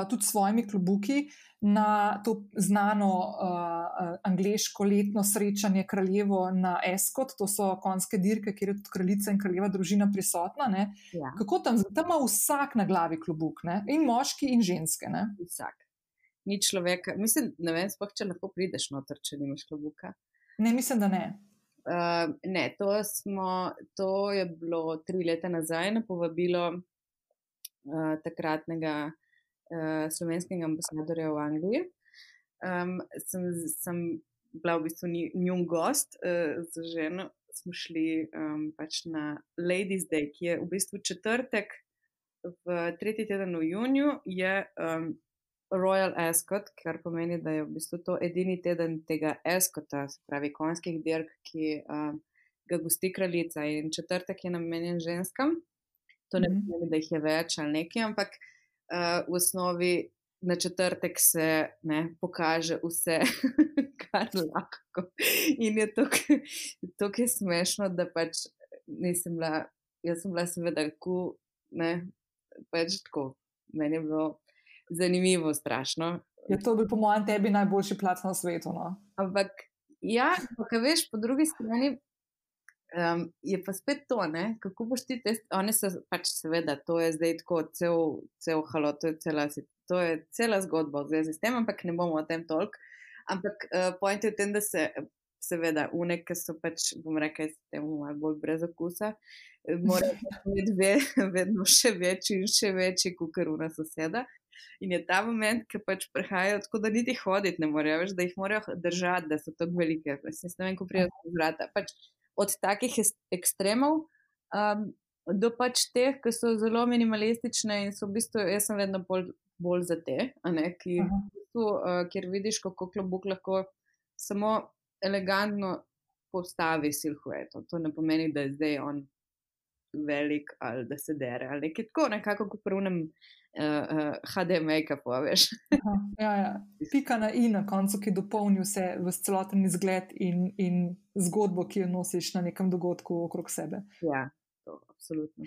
tudi s svojimi klubuki na to znano uh, angliško letno srečanje kraljevo na Eskot, to so konjske dirke, kjer je tudi kraljica in kraljeva družina prisotna. Ja. Kako tam, tam ima vsak na glavi klubuk, ne? in moški, in ženske. Ne? Vsak. Ni človek, mislim, ne vem, spoh, če lahko prideš noter, če nimaš klubuka. Ne, mislim, da ne. Uh, ne, to, smo, to je bilo tri leta nazaj na povabilo uh, takratnega uh, slovenskega ambasadorja v Angliji. Um, sem, sem bila v bistvu njun gost uh, z ženo, smo šli um, pač na Ladies' Day, ki je v bistvu četrtek v tretji teden v juniju, je um, Royal Ascot, kar pomeni, da je v bistvu to edini teden tega Ascota, se pravi konjskih dirk, ki um, ga gosti kraljica. In četrtek je namenjen ženskam. To ne mhm. pomeni, da jih je več ali nekaj, ampak v osnovi na četrtek se ne, pokaže vse, kar lahko. In je to, to je smešno, da pač nisem bila, jaz sem bila seveda tako, ne, pač tako. Meni je bilo zanimivo, strašno. Je to bil, po mojem, tebi najboljši plac na svetu. No? Ampak, ja, kaj veš, po drugi strani, Um, je pa spet to, ne? kako boš ti te, oni so pač seveda, to je zdaj tako cel, cel halo, to je cela, to je cela zgodba v zvezi s tem, ampak ne bomo o tem tolk. Ampak uh, point je v tem, da se seveda unek, ki so pač, bom rekel, s tem malo bolj brez okusa, morajo biti ve, vedno še večji in še večji, kot karuna soseda. In je ta moment, ki pač prehajajo tako, da niti hoditi ne morejo, več, da jih morajo držati, da so tako velike. Mislim, ne vem, ko prijajo z vrata. Pač, od takih ekstremov um, do pač teh, ki so zelo minimalistične in so v bistvu, jaz sem vedno bolj, bolj za te, ne, ki, v bistvu, uh, kjer vidiš, kako klobuk lahko samo elegantno postavi silhueto. To ne pomeni, da je zdaj on velik ali da se dere ali nekaj tako, nekako kot prvnem uh, uh, HD make-upu, veš. Aha, ja, ja. Pika na i na koncu, ki dopolni vse v celoten izgled in, in zgodbo, ki jo nosiš na nekem dogodku okrog sebe. Ja, to absolutno.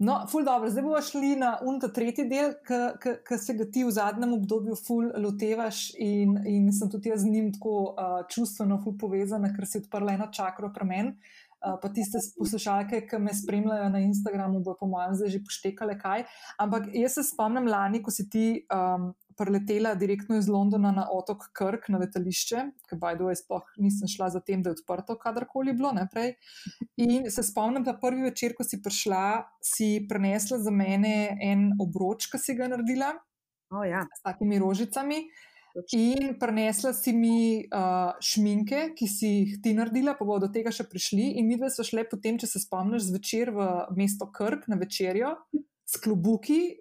No, ful dobro, zdaj bomo šli na unta tretji del, ki se ga ti v zadnjem obdobju ful lotevaš in, in sem tudi jaz z njim tako uh, čustveno ful povezana, ker si odprla eno čakro premen. Uh, pa tiste poslušalke, ki me spremljajo na Instagramu, bo po mojem zdaj že poštekale kaj. Ampak jaz se spomnim lani, ko si ti um, preletela direktno iz Londona na otok Krk, na letališče, ki pa je sploh nisem šla za tem, da je odprto, kadarkoli bilo naprej. In se spomnim, da prvi večer, ko si prišla, si prenesla za mene en obroč, ki si ga naredila oh, ja. s takimi rožicami. In prenesla si mi uh, šminke, ki si jih ti naredila, pa bodo do tega še prišli. In mi dve smo šli potem, če se spomniš, zvečer v mesto Krk na večerjo s klubuki,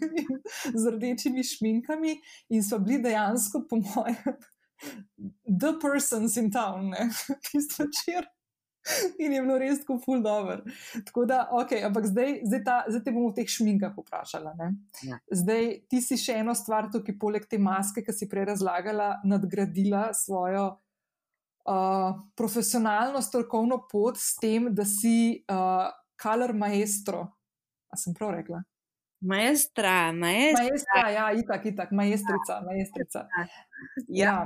z rdečimi šminkami in so bili dejansko, po mojem, the persons in town, tisto večer. In je bilo res tako ful dobro. Tako da, ok, ampak zdaj, zdaj, ta, zdaj te bomo v teh šminkah vprašala. Ja. Zdaj, ti si še eno stvar, tukaj poleg te maske, ki si prej razlagala, nadgradila svojo uh, profesionalno, strokovno pot s tem, da si uh, color maestro. A sem prav rekla? Maestra, maestra. Maestra, ja, itak, itak, maestrica, maestrica. Ja. ja.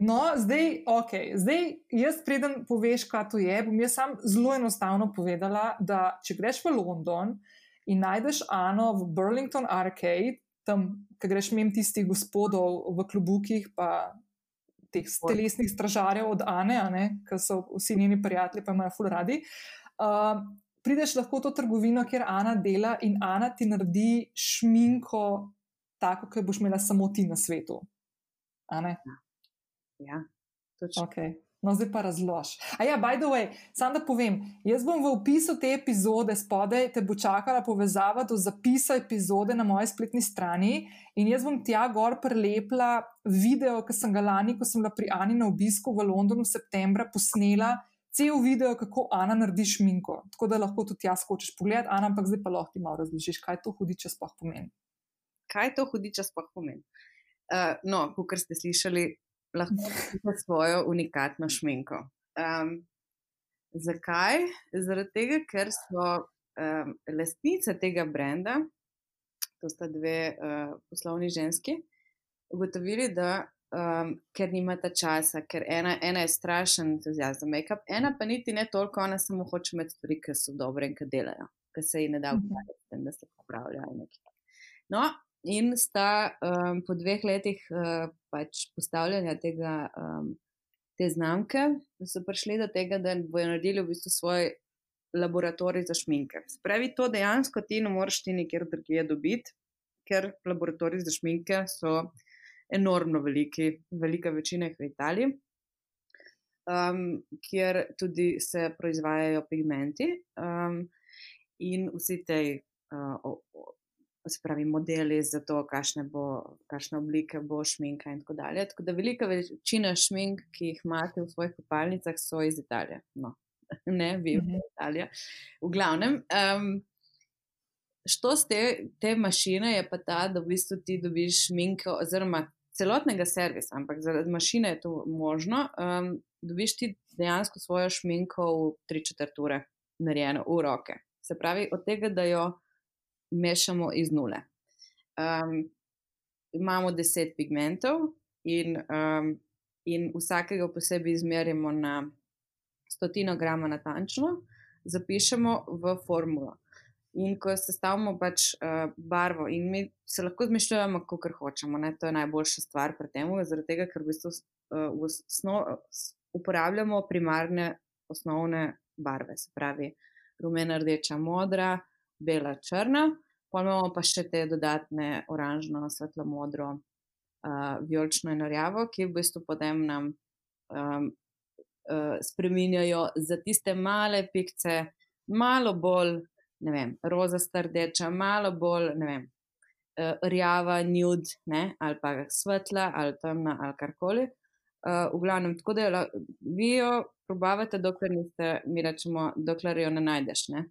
No, zdaj, ok, zdaj jaz preden poveš, kaj to je, bom jaz sam zelo enostavno povedala, da če greš v London in najdeš Ano v Burlington Arcade, tam, ki greš mem tistih gospodov v klubukih, pa teh telesnih stražarjev od Ane, ne, ki so vsi njeni prijatelji, pa imajo ful radi. Uh, prideš lahko v to trgovino, kjer Ana dela in Ana ti naredi šminko, tako, kot boš imela samo ti na svetu. Ja, točno. Okay. No, zdaj pa razlož. A ja, by the way, samo da povem, jaz bom v opisu te epizode spodaj te bo čakala povezava do zapisa epizode na moji spletni strani in jaz bom tja gor prelepla video, ki sem ga lani, ko sem bila pri Ani na obisku v Londonu v septembra, posnela cel video, kako Ana naredi šminko. Tako da lahko tudi jaz hočeš pogled, Ana, ampak zdaj pa lahko ti malo razložiš, kaj to hudiče sploh pomeni. Kaj to hudiče sploh pomeni? Uh, no, kot ste slišali, lahko imate svojo unikatno šminko. Um, zakaj? Zaradi tega, ker so um, lastnice tega brenda, to sta dve uh, poslovni ženski, ugotovili, da um, ker nimata časa, ker ena, ena je strašen entuzijazem za make-up, ena pa niti ne toliko, ona samo hoče imeti stvari, ki so dobre in ki delajo, ki se ji ne da ukvarjati, da se popravljajo. No, in sta um, po dveh letih uh, pač postavljanja tega, um, te znamke, da so prišli do tega, da bojo naredili v bistvu svoj laboratorij za šminke. Spravi to dejansko ti ne moreš ti nikjer drugje dobiti, ker laboratoriji za šminke so enormno veliki, velika večina jih v Italiji, um, kjer tudi se proizvajajo pigmenti um, in vsi te. Uh, Se pravi, modeli za to, kakšne, bo, kakšne oblike bo šminka, in tako dalje. Tako da velika večina šmink, ki jih imate v svojih kopalnicah, so iz Italije. No, ne, vi, mm -hmm. Italija. V glavnem, um, što z te, te mašine je pa ta, da v bistvu ti dobiš šminko, oziroma celotnega servisa, ampak zaradi mašine je to možno, um, dobiš ti dejansko svojo šminko v tri četrt ure, narejeno v roke. Se pravi, od tega, da jo mešamo iz nule. Um, imamo deset pigmentov in, um, in vsakega posebej izmerimo na stotino grama natančno, zapišemo v formulo. In ko sestavimo pač uh, barvo, in mi se lahko zmišljujemo, kako hočemo, ne? to je najboljša stvar pri tem, zaradi tega, ker v bistvu uh, v osnov, uporabljamo primarne osnovne barve, se pravi rumena, rdeča, modra, bela, črna, pa imamo pa še te dodatne oranžno, svetlo modro, uh, vijolično in rjavo, ki v bistvu potem nam um, uh, spreminjajo za tiste male pikce, malo bolj ne vem, roza strdeča, malo bolj, ne vem, uh, rjava, nud, ne, ali pa svetla, ali temna, ali karkoli. Uh, v glavnem, tako da jo, vi jo probavate, dokler niste, mi rečemo, dokler jo ne najdeš. Ne?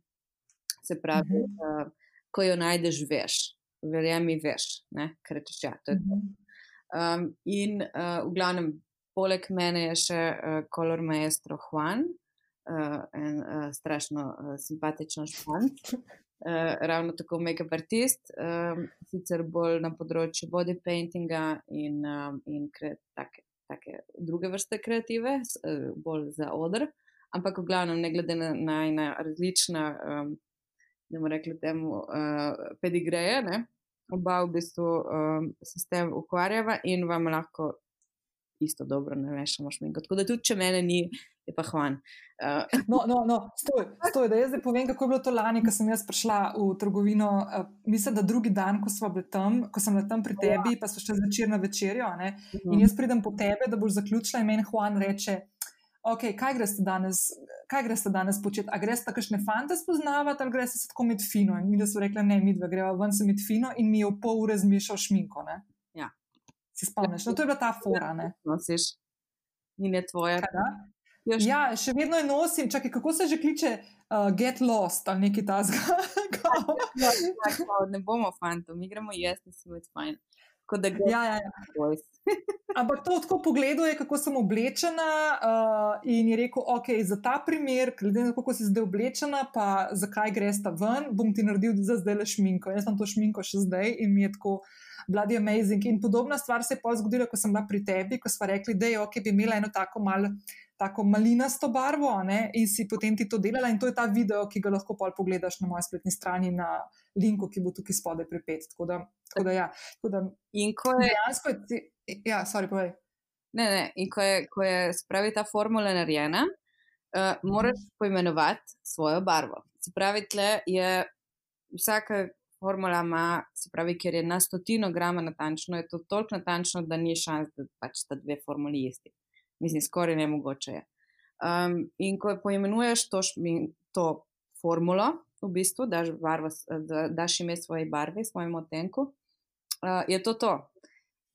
Se pravi, uh -huh. uh, ko jo najdeš, veš, verjemi, veš, ker rečeš, ja, to je to. Um, in uh, v glavnem, poleg mene je še uh, kolor maestro Juan, uh, en uh, strašno uh, simpatičen špant. Uh, ravno tako make-up artist, um, sicer bolj na področju body paintinga in, um, in take, take druge vrste kreative, uh, bolj za odr. Ampak, v glavnem, ne glede na, na, na različna, um, da bomo rekli, temu uh, pedigreje, ne? oba v bistvu um, se s tem ukvarjava in vam lahko isto dobro narešamo šminko. Tako da tudi, če mene ni, je pa hvan. Uh. No, no, no, stoj, stoj, da jaz zdaj povem, kako je bilo to lani, ko sem jaz prišla v trgovino. Uh, mislim, da drugi dan, ko tam, ko sem bila tam pri tebi, pa so še zvečer na večerjo. Uh -huh. In jaz pridem po tebe, da boš zaključila in meni hvan reče. Ok, kaj greš danes, danes početi? A greš tako še ne fante spoznavati ali greš se tako med fino? In mi da so rekli, ne, mi dve greva ven se med fino in mi je v pol ure zmišal šminko. Ne? Si spomniš? No, to je bila ta fora. Ne? Nosiš, ni ne tvoje. Ja, še vedno je nosim. Čakaj, kako se že kliče uh, Get Lost ali nekaj tasga? ja, ja, ne bomo fantom, mi gremo jesti, se bo fajn. Ja, ja, ja. Ampak to tako pogleduje, kako sem oblečena. Uh, in je rekel, ok, za ta primer, glede na to, kako si zdaj oblečena, pa zakaj greš ta ven, bom ti naredil za zdaj le šminko. Jaz sem to šminko še zdaj in mi je tako bloody amazing. In podobna stvar se je pa zgodila, ko sem bila pri tebi, ko smo rekli, da je ok, bi imela eno tako malo. Tako malinasto barvo, ne? in si potem ti to delala, in to je ta video, ki ga lahko pogledaš na moji spletni strani, na linku, ki bo tukaj spodaj pripet. Tako da, tako da, ja. tako da in ko je dejansko, ja, sorry, povej. Ne, ne, in ko je, ko je spravi ta formula narejena, uh, moraš poimenovati svojo barvo. Se pravi, tle je vsaka formula ima, se pravi, ker je na stotino grama natančno, je to toliko natančno, da ni šans, da pač sta dve formuli isti. Mislim, skoraj ne mogoče je. Um, in ko poimenuješ to, to formulo, v bistvu daš, barvo, da, daš ime svoje barve, svojemu odtenku, uh, je to to.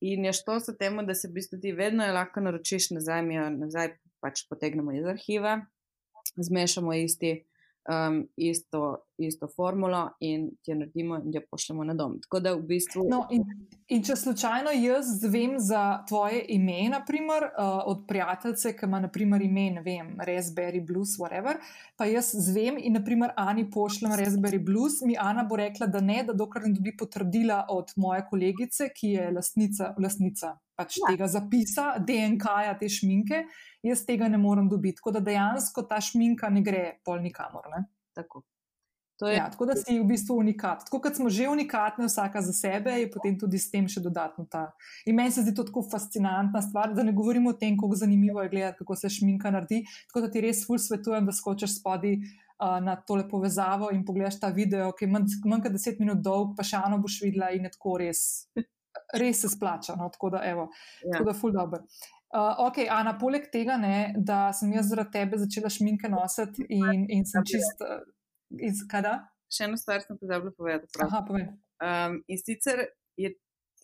In je šlo se temu, da se v bistvu ti vedno lahko naročiš nazaj, mi jo nazaj pač potegnemo iz arhiva, zmešamo isti um, isto, isto formulo in ti jo naredimo in jo pošljemo na dom. V bistvu... no, in, in če slučajno jaz zvem za tvoje ime, naprimer, uh, od prijateljice, ki ima naprimer, ime, ne vem, Raspberry Blues, whatever, pa jaz zvem in naprimer Ani pošljem Raspberry Blues, mi Ana bo rekla, da ne, da dokler ne dobi potrdila od moje kolegice, ki je lastnica. lastnica pač ja. tega zapisa, DNK-ja te šminke, jaz tega ne morem dobiti. Tako da dejansko ta šminka ne gre pol nikamor. Ne? Tako. Je... Ja, tako da si v bistvu unikat. Tako kot smo že unikatni, vsaka za sebe, je potem tudi s tem še dodatno ta. In meni se zdi to tako fascinantna stvar, da ne govorimo o tem, kako zanimivo je gledati, kako se šminka naredi. Tako da ti res ful svetujem, da skočiš spodaj uh, na tole povezavo in pogledaš ta video, ki je manj, manj kot 10 minut dolg, pa še eno boš videla in je tako res res se splača. No? Tako da, evo, ja. tako da, ful dobro. Uh, ok, Ana, poleg tega, ne, da sem jaz zaradi tebe začela šminke nositi in, in sem čist uh, iz kada? Še eno stvar sem pozabila povedati. Aha, povem. Um, in sicer je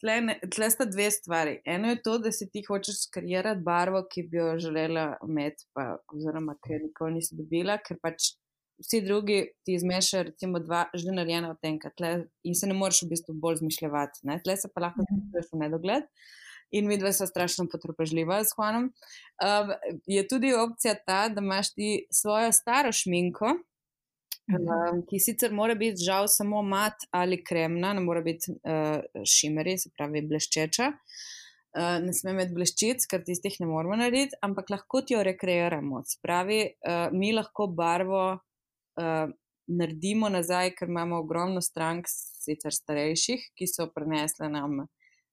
tle, ne, tle sta dve stvari. Eno je to, da si ti hočeš skarirati barvo, ki bi jo želela imeti, pa, oziroma ker nikoli nisi dobila, ker pač vsi drugi ti zmešajo, recimo, dva že narejena odtenka in se ne moreš v bistvu bolj zmišljati. Tle se pa lahko mhm. zmišljaš v nedogled. In mi dva sta strašno potrpežljiva s Hvanom. Um, je tudi opcija ta, da imaš ti svojo staro šminko, um, ki sicer mora biti žal samo mat ali kremna, ne mora biti uh, šimeri, se pravi bleščeča. Uh, ne sme imeti bleščic, ker tistih ne moramo narediti, ampak lahko jo rekreiramo. Spravi, uh, mi lahko barvo uh, naredimo nazaj, ker imamo ogromno strank, sicer starejših, ki so prenesle nam,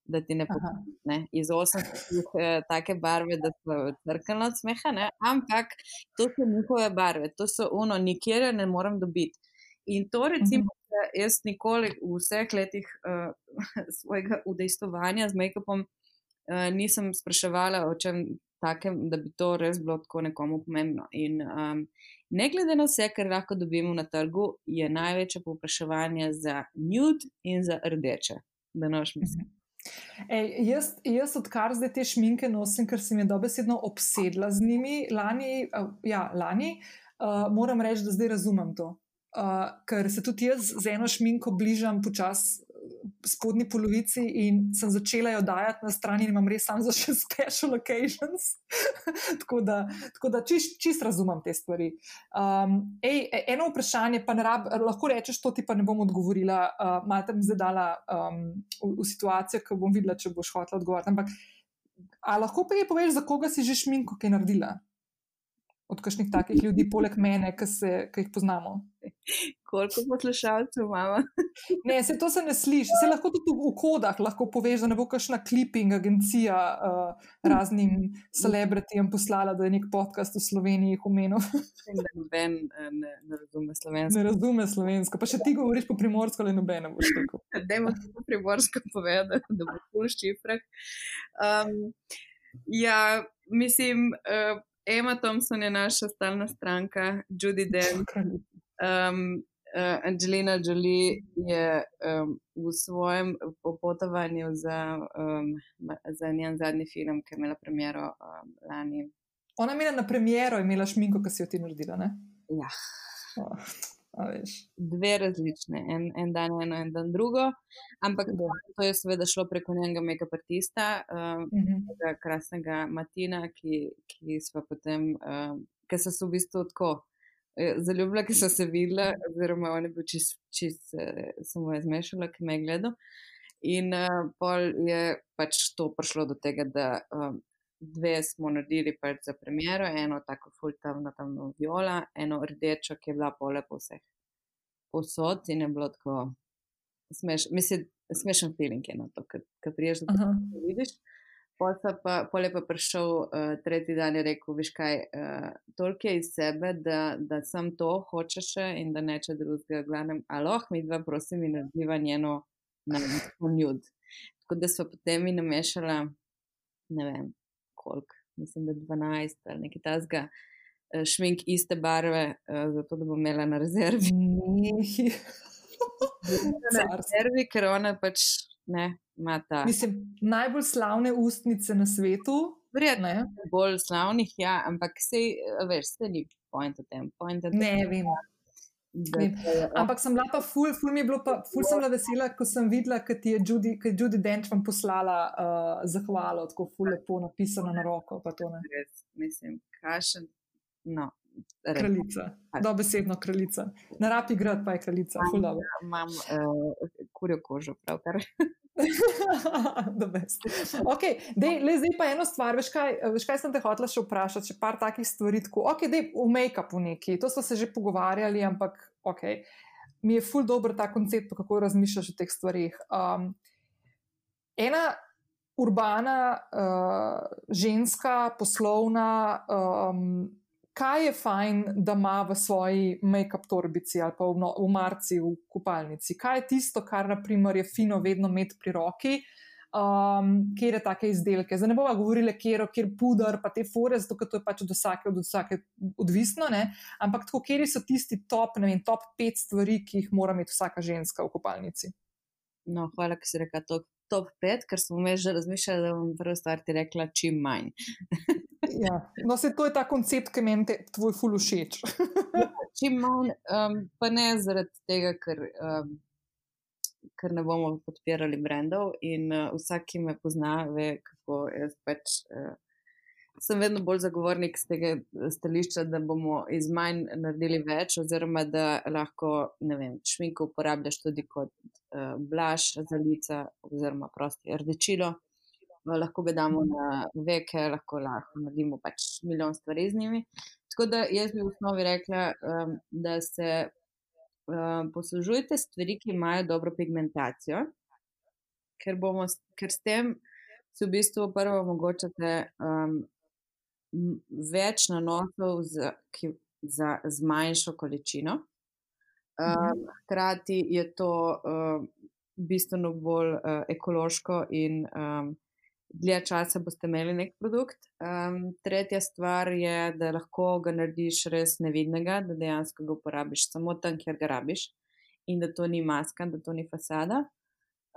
da ti ne pomeni iz 80-ih uh, eh, take barve, da so crkveno od smeha, ne? ampak to so njihove barve, to so uno, nikjer ne morem dobiti. In to recimo. Jaz nikoli v vseh letih uh, svojega udejstovanja z make-upom uh, nisem spraševala o čem takem, da bi to res bilo tako nekomu pomembno. In um, ne glede na vse, kar lahko dobimo na trgu, je največje povpraševanje za nude in za rdeče, da noš mislim. Ej, jaz, jaz, odkar zdaj te šminke nosim, ker sem jih dobesedno obsedla z njimi, lani, ja, lani uh, moram reči, da zdaj razumem to. uh, ker se tudi jaz z eno šminko bližam počasi spodnji polovici in sem začela jo dajati na stran in imam res samo za še special occasions. tako da, tako da čist, čist razumem te stvari. Um, ej, e, eno vprašanje, pa rab, lahko rečeš, to ti pa ne bom odgovorila, uh, malo te bom zadala um, v, v situacijo, ki bom videla, če boš hotela odgovoriti. Ampak, a lahko pa je poveš, za koga si že šminko kaj naredila? Od kakšnih takih ljudi, poleg mene, ki, se, ki jih poznamo. Koliko poslušalcev imamo? ne, se to se ne sliši. Se lahko tudi v kodah lahko poveš, da ne bo kakšna clipping agencija uh, raznim celebritijem poslala, da je nek podcast v Sloveniji umenil. noben eh, ne, ne razume slovensko. Ne razume slovensko. Pa še ti govoriš po primorsko, ali noben ne boš rekel. Dajmo ti po primorsko povedati, da bo v šifrah. Um, ja, mislim. Uh, Emma Thompson je naša stalna stranka, Judy Dench. Um, uh, Angelina Jolie je um, v svojem popotovanju za, um, za njen zadnji film, ki je imela premiero um, lani. Ona je imela na premiero, imela šminko, ki si jo ti naredila. Ne? Ja. Oh. Dve različne, en, en dan eno, en dan drugo, ampak da. to je seveda šlo preko njenega make-up artista, um, uh mhm. -huh. krasnega Matina, ki, ki so potem, um, ki so se v bistvu tako eh, zaljubila, ki so se videla, oziroma on je bil čist, čist eh, samo je zmešala, ki me je gledal. In uh, pol je pač to prišlo do tega, da um, dve smo naredili pač za premjero, eno tako fultavno tam viola, eno rdečo, ki je bila pole po vseh posod in je bilo tako smeš, mislim, smešen feeling je na to, kar priješ, da to vidiš. Pol je pa prišel uh, tretji dan in rekel, viš kaj, uh, toliko je iz sebe, da, da sem to hočeš in da neče drugega glavnem, aloh, mi dva prosim in narediva njeno na njud. Tako da smo potem mi namešala, ne vem, koliko, mislim, da 12 ali nekaj tasga, eh, šmink iste barve, eh, zato da bom imela na rezervi. na rezervi, ker ona pač ne ima ta. Mislim, najbolj slavne ustnice na svetu. Verjetno, bolj slavnih, ja, ampak se, veš, se ni point o tem. Point o tem ne, vem. Ampak sem bila pa ful, ful mi je bilo pa, ful sem bila vesela, ko sem videla, ker ti je Judy, Judy Dench vam poslala uh, zahvalo, tako ful lepo napisano na roko. Res, mislim, kašen, no. Res. Kraljica, dobesedno kraljica. Na rapi grad pa je kraljica, ful dobro. Imam uh, kurjo kožo, pravkar. okay, dej, le, zdaj pa eno stvar, veš kaj, veš kaj sem te hotela še vprašati, če par takih stvari tako. Ok, dej, v make-upu neki, to smo se že pogovarjali, ampak ok, mi je ful dobro ta koncept, kako razmišljaš o teh stvarih. Um, ena urbana, uh, ženska, poslovna, um, kaj je fajn, da ima v svoji make-up torbici ali pa v, no, v marci v kupalnici. Kaj je tisto, kar naprimer, je fino vedno imeti pri roki, um, kjer je take izdelke. Zdaj ne bomo govorili, kjer je puder, pa te fore, zato to je pač od vsake, od vsake odvisno, ne? ampak tako, kjer so tisti top, ne vem, top pet stvari, ki jih mora imeti vsaka ženska v kupalnici. No, hvala, ker si rekel to. Top 5, ker smo me že razmišljali, da bom prvo stvar ti rekla, čim manj. Ja. No, se to je ta koncept, ki meni tvoj ful všeč. Čim manj, um, pa ne zaradi tega, ker, um, ker ne bomo podpirali brendov in uh, vsak, ki me pozna, ve, kako jaz pač. Uh, Sem vedno bolj zagovornik z tega stališča, da bomo iz manj naredili več, oziroma da lahko vem, šminko uporabljaš tudi kot uh, blaž za lica, oziroma prosti rdečilo lahko ga damo na veke, lahko, lahko naredimo pač milijon stvari z njimi. Tako da jaz bi v osnovi rekla, um, da se um, poslužujete stvari, ki imajo dobro pigmentacijo, ker, bomo, ker s tem si v bistvu prvo omogočate um, več nanosov za, ki, za zmanjšo količino. Um, hkrati je to um, bistveno bolj uh, ekološko in um, dlje časa boste imeli nek produkt. Um, tretja stvar je, da lahko ga narediš res nevidnega, da dejansko ga uporabiš samo tam, kjer ga rabiš in da to ni maska, da to ni fasada.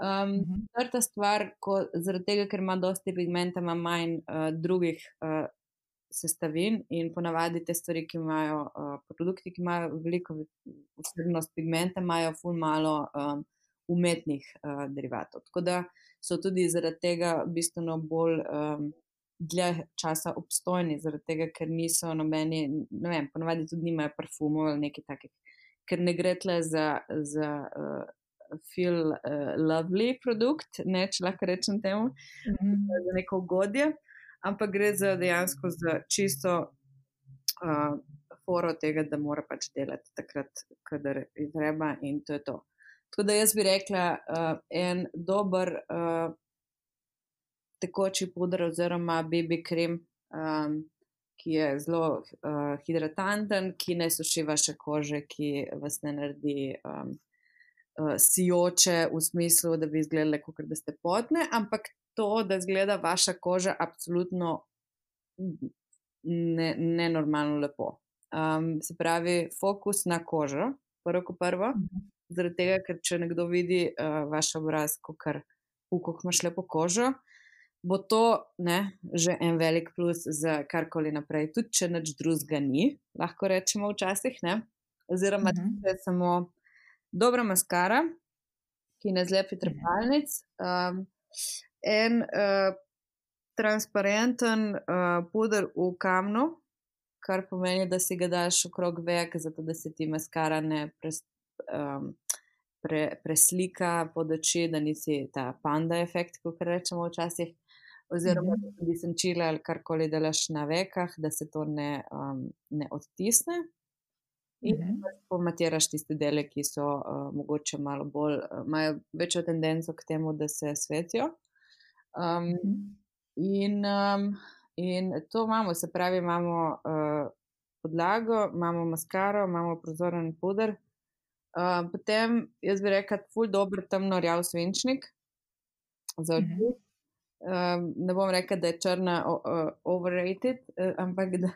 Um, četrta stvar, ko, zaradi tega, ker ima dosti pigmenta, ima manj uh, drugih uh, sestavin in ponavadi te stvari, ki imajo, uh, produkti, ki imajo veliko vsebnost pigmenta, imajo ful malo um, umetnih uh, derivatov. Tako da so tudi zaradi tega bistveno bolj um, dlje časa obstojni, zaradi tega, ker niso nobeni, ne vem, ponavadi tudi nimajo parfumov ali nekaj takih, ker ne gre tle za. za uh, Feel uh, lovely produkt, ne, če lahko rečem temu, mm -hmm. za neko ugodje, ampak gre za dejansko za čisto uh, foro tega, da mora pač delati takrat, kadar je treba in to je to. Tako da jaz bi rekla, uh, en dober uh, tekoči puder oziroma BB krem, um, ki je zelo uh, hidratanten, ki ne suši vaše kože, ki vas ne naredi um, uh, sijoče v smislu, da bi izgledali, kot da ste potne, ampak to, da izgleda vaša koža absolutno nenormalno ne lepo. Um, se pravi, fokus na kožo, prvo kot prvo. Zaradi tega, ker če nekdo vidi uh, vaš obraz, kot imaš lepo kožo, bo to ne, že en velik plus za karkoli naprej. Tudi če nič drugega ni, lahko rečemo včasih, ne? oziroma če mhm. je samo dobra maskara, ki ne zlepi mhm. trepalnic. Um, en uh, transparenten uh, puder v kamnu. Kar pomeni, da si ga daš okrog vek, zato da se ti maskara ne um, pre, preslika pod oči, da nisi ta panda efekt, kot rečemo včasih, oziroma mm -hmm. da bi senčila ali karkoli delaš na vekah, da se to ne, um, ne odtisne. In mm -hmm. pomatiraš tiste dele, ki so uh, mogoče malo bolj, uh, imajo večjo tendenco k temu, da se svetijo. Um, mm -hmm. in, um, in to imamo, se pravi, imamo uh, podlago, imamo maskaro, imamo prozoren puder, potem jaz bi rekel, ful dobro temno rjav svinčnik za oči. Uh -huh. uh, ne bom rekel, da je črna uh, overrated, uh, ampak da,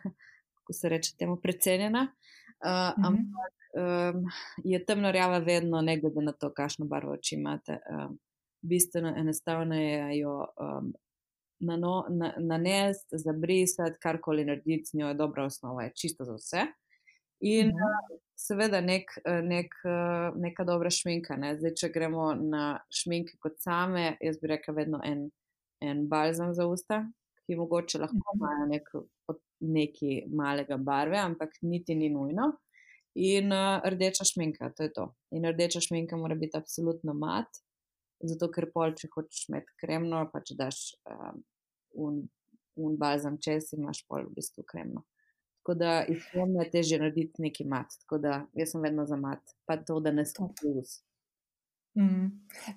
kako se reče, temu precenjena. Uh, uh -huh. Ampak um, je temno rjava vedno, ne glede na to, kakšno barvo oči imate. Um, bistveno enostavno je jo um, nanesti, na zabrisati, karkoli narediti z njo, je dobra osnova, je čisto za vse. In uh, seveda nek, nek, neka dobra šminka. Ne? Zdaj, če gremo na šminke kot same, jaz bi rekel, vedno en, en balzam za usta, ki mogoče lahko mhm. imajo nek, neki malega barve, ampak niti ni nujno. In uh, rdeča šminka, to je to. In rdeča šminka mora biti absolutno mat, zato ker pol, če hočeš imeti kremno, pač daš um, un, un balzam čez in imaš pol v bistvu kremno. Tako da iz tega je težje narediti neki mat. Tako da jaz sem vedno za mat, pa to, da ne stopi vse. Mm.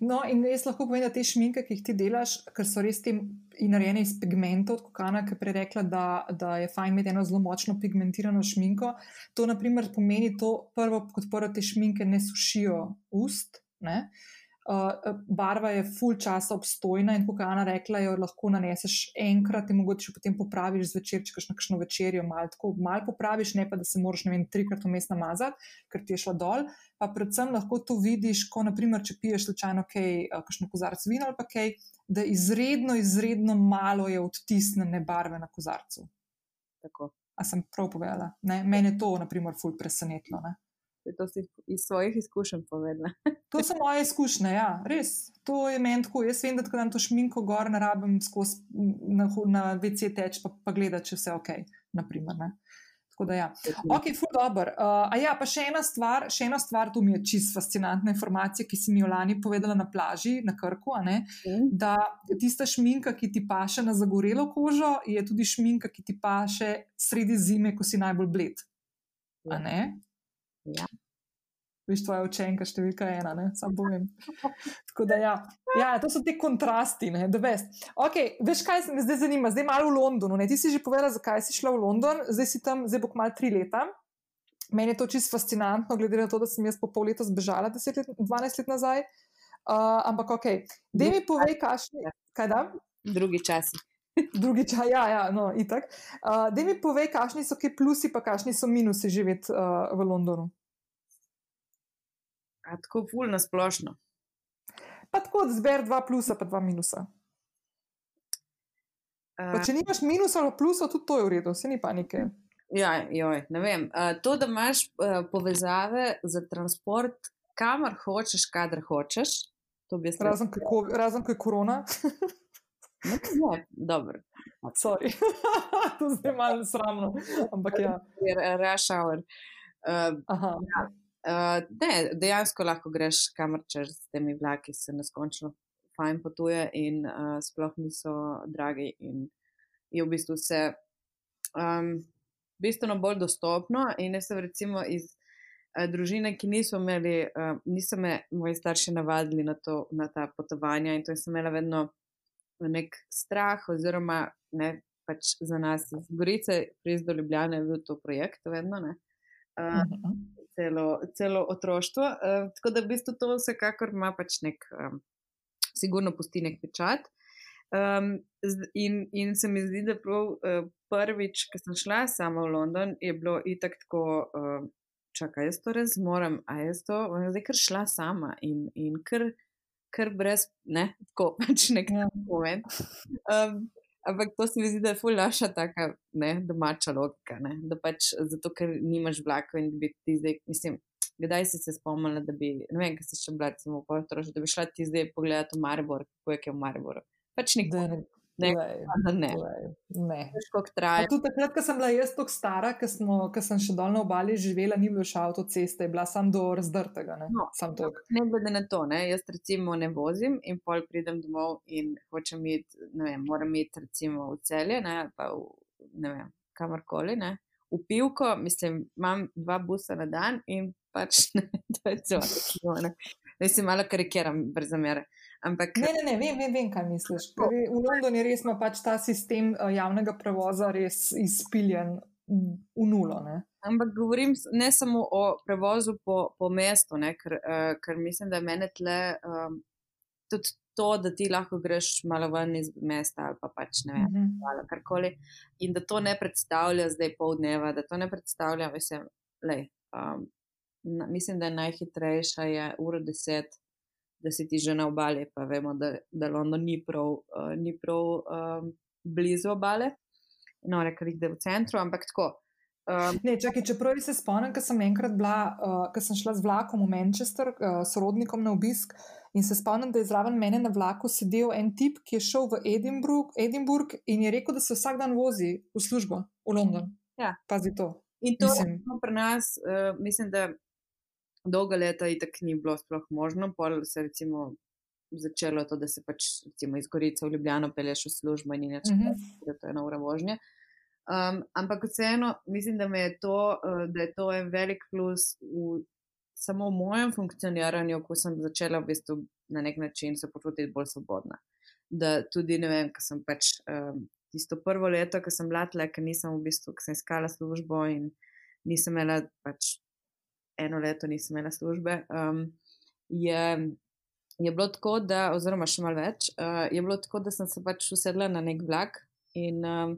No, in jaz lahko povem, da te šminke, ki jih ti delaš, ker so res ti narejene iz pigmentov, kot Kana, ki je prerekla, da, da je fajn imeti eno zelo močno pigmentirano šminko. To, na primer, pomeni to, prvo, kot prvo, te šminke ne sušijo ust. Ne? Uh, uh, barva je full časa obstojna in kot je Ana rekla, jo lahko naneseš enkrat in mogoče potem popraviš zvečer, če kaš na kakšno večerjo, malo tako, malo popraviš, ne pa da se moraš, ne vem, trikrat vmes namazati, ker ti je šlo dol. Pa predvsem lahko to vidiš, ko naprimer, če piješ slučajno kaj, uh, kakšno kozarc vina ali pa kaj, da izredno, izredno malo je odtisnjene barve na kozarcu. Tako. A sem prav povedala? Mene je to, na primer, ful presenetilo to si iz svojih izkušenj povedala. to so moje izkušnje, ja, res. To je meni tako. Jaz vem, da ko dam to šminko gor, ne rabim skozi na, na VC teč, pa, pa gledati, če vse ok. Naprimer, Tako da, ja. ok, ful dobr. Uh, a ja, pa še ena stvar, še ena stvar, tu mi je čist fascinantna informacija, ki si mi jo lani povedala na plaži, na Krku, mm. da tista šminka, ki ti paše na zagorelo kožo, je tudi šminka, ki ti paše sredi zime, ko si najbolj bled. Ja. Ja. Viš, tvoja učenka, številka ena, ne? sam povem. Tako da, ja. ja, to so ti kontrasti, ne, da veš. Okay, veš, kaj me zdaj zanima, zdaj malo v Londonu. Ne? Ti si že povedala, zakaj si šla v London, zdaj si tam, zdaj bo kmalo tri leta. Meni je to čisto fascinantno, glede na to, da sem jaz po pol leta zbežala, 10 let, 12 let nazaj. Uh, ampak, ok, da mi povej, kašni, kaj da? Drugi časi. Drugi čas, ja, ja, no, itak. Uh, da mi povej, kakšni so ki plusi, pa kakšni so minusi živeti uh, v Londonu. A tako ful na splošno. Pa tako, zber dva plusa, pa dva minusa. Pa če nimaš minusa ali plusa, tudi to je v redu, se ni panike. Ja, joj, ne vem. Uh, to, da imaš uh, povezave za transport, kamor hočeš, kadar hočeš. Razen, kako, razen, ko je korona. Ne, ne, dobro. Sorry. to zdaj malo sramno, ampak ja. Rush hour. Uh, Aha. ja. Uh, ne, dejansko lahko greš kamor čez s temi vlaki, se neskončno fajn potuje in uh, sploh niso dragi in je v bistvu vse um, bistveno bolj dostopno in jaz sem recimo iz uh, družine, ki niso imeli, uh, niso me moji starši navadili na, to, na ta potovanja in to sem imela vedno nek strah oziroma ne, pač za nas iz Gorice, prej do Ljubljane je bil to projekt vedno, ne. Uh, celo, celo otroštvo. Uh, tako da v bistvu to vsekakor ima pač nek um, sigurno pusti nek pečat. Um, in, in se mi zdi, da prav uh, prvič, ko sem šla sama v London, je bilo itak tako, uh, čakaj, jaz to res moram, a jaz to, zdaj kar šla sama in, in kar, kar brez, ne, tako pač nek ja. moment. Um, ampak to se mi zdi, da je ful naša taka, ne, domača logika, ne, da pač zato, ker nimaš vlakov in bi ti zdaj, mislim, kdaj si se spomnila, da bi, ne vem, kaj se še bila, recimo, potrošila, da bi šla ti zdaj pogledati v Maribor, kako je v Mariboru. Pač nikoli. Ne, ne, ne. ne. Tudi takrat, ko sem bila jaz tako stara, ko sem še dol na obali živela, ni bilo še avtoceste, je bila sam do razdrtega. Ne, no, ne glede na to, ne. jaz recimo ne vozim in pol pridem domov in hočem iti, ne vem, moram iti recimo v celje, ne, pa v, ne vem, kamorkoli, ne. V pivko, mislim, imam dva busa na dan in pač ne, to je ne. Ne si malo karikiram, brez zamere. Ampak, ne, ne, ne, vem, vem, vem kaj misliš. V Londonu je res pač ta sistem javnega prevoza res izpiljen v nulo. Ne? Ampak govorim ne samo o prevozu po, po mestu, ne, ker, uh, ker mislim, da je meni tle um, tudi to, da ti lahko greš malo ven iz mesta ali pa pač ne vem, uh -huh. karkoli. In da to ne predstavlja zdaj pol dneva, da to ne predstavlja, mislim, lej, um, na, mislim da je najhitrejša je ura deset da si ti že na obali, pa vemo, da, da London ni prav, uh, ni prav um, blizu obale, no, rekli da je v centru, ampak tako. Um, ne, čakaj, čeprav se spomnim, ko sem enkrat bila, uh, ko sem šla z vlakom v Manchester, uh, s rodnikom na obisk in se spomnim, da je zraven mene na vlaku sedel en tip, ki je šel v Edinburgh, Edinburgh in je rekel, da se vsak dan vozi v službo v London. Ja. Pazi to. In to je pri nas, uh, mislim, da dolga leta itak ni bilo sploh možno, pol se recimo začelo to, da se pač recimo iz Gorice v Ljubljano peleš v službo in neče, mm -hmm. da to je ena ura vožnje. Um, ampak vseeno mislim, da, je to, uh, da je to en velik plus v samo v mojem funkcioniranju, ko sem začela v bistvu na nek način se počutiti bolj svobodna. Da tudi ne vem, ker sem pač um, tisto prvo leto, ko sem bila tle, ker nisem v bistvu, ker sem iskala službo in nisem imela pač eno leto nisem imela službe, um, je, je bilo tako, da, oziroma še malo več, uh, je bilo tako, da sem se pač usedla na nek vlak in, um,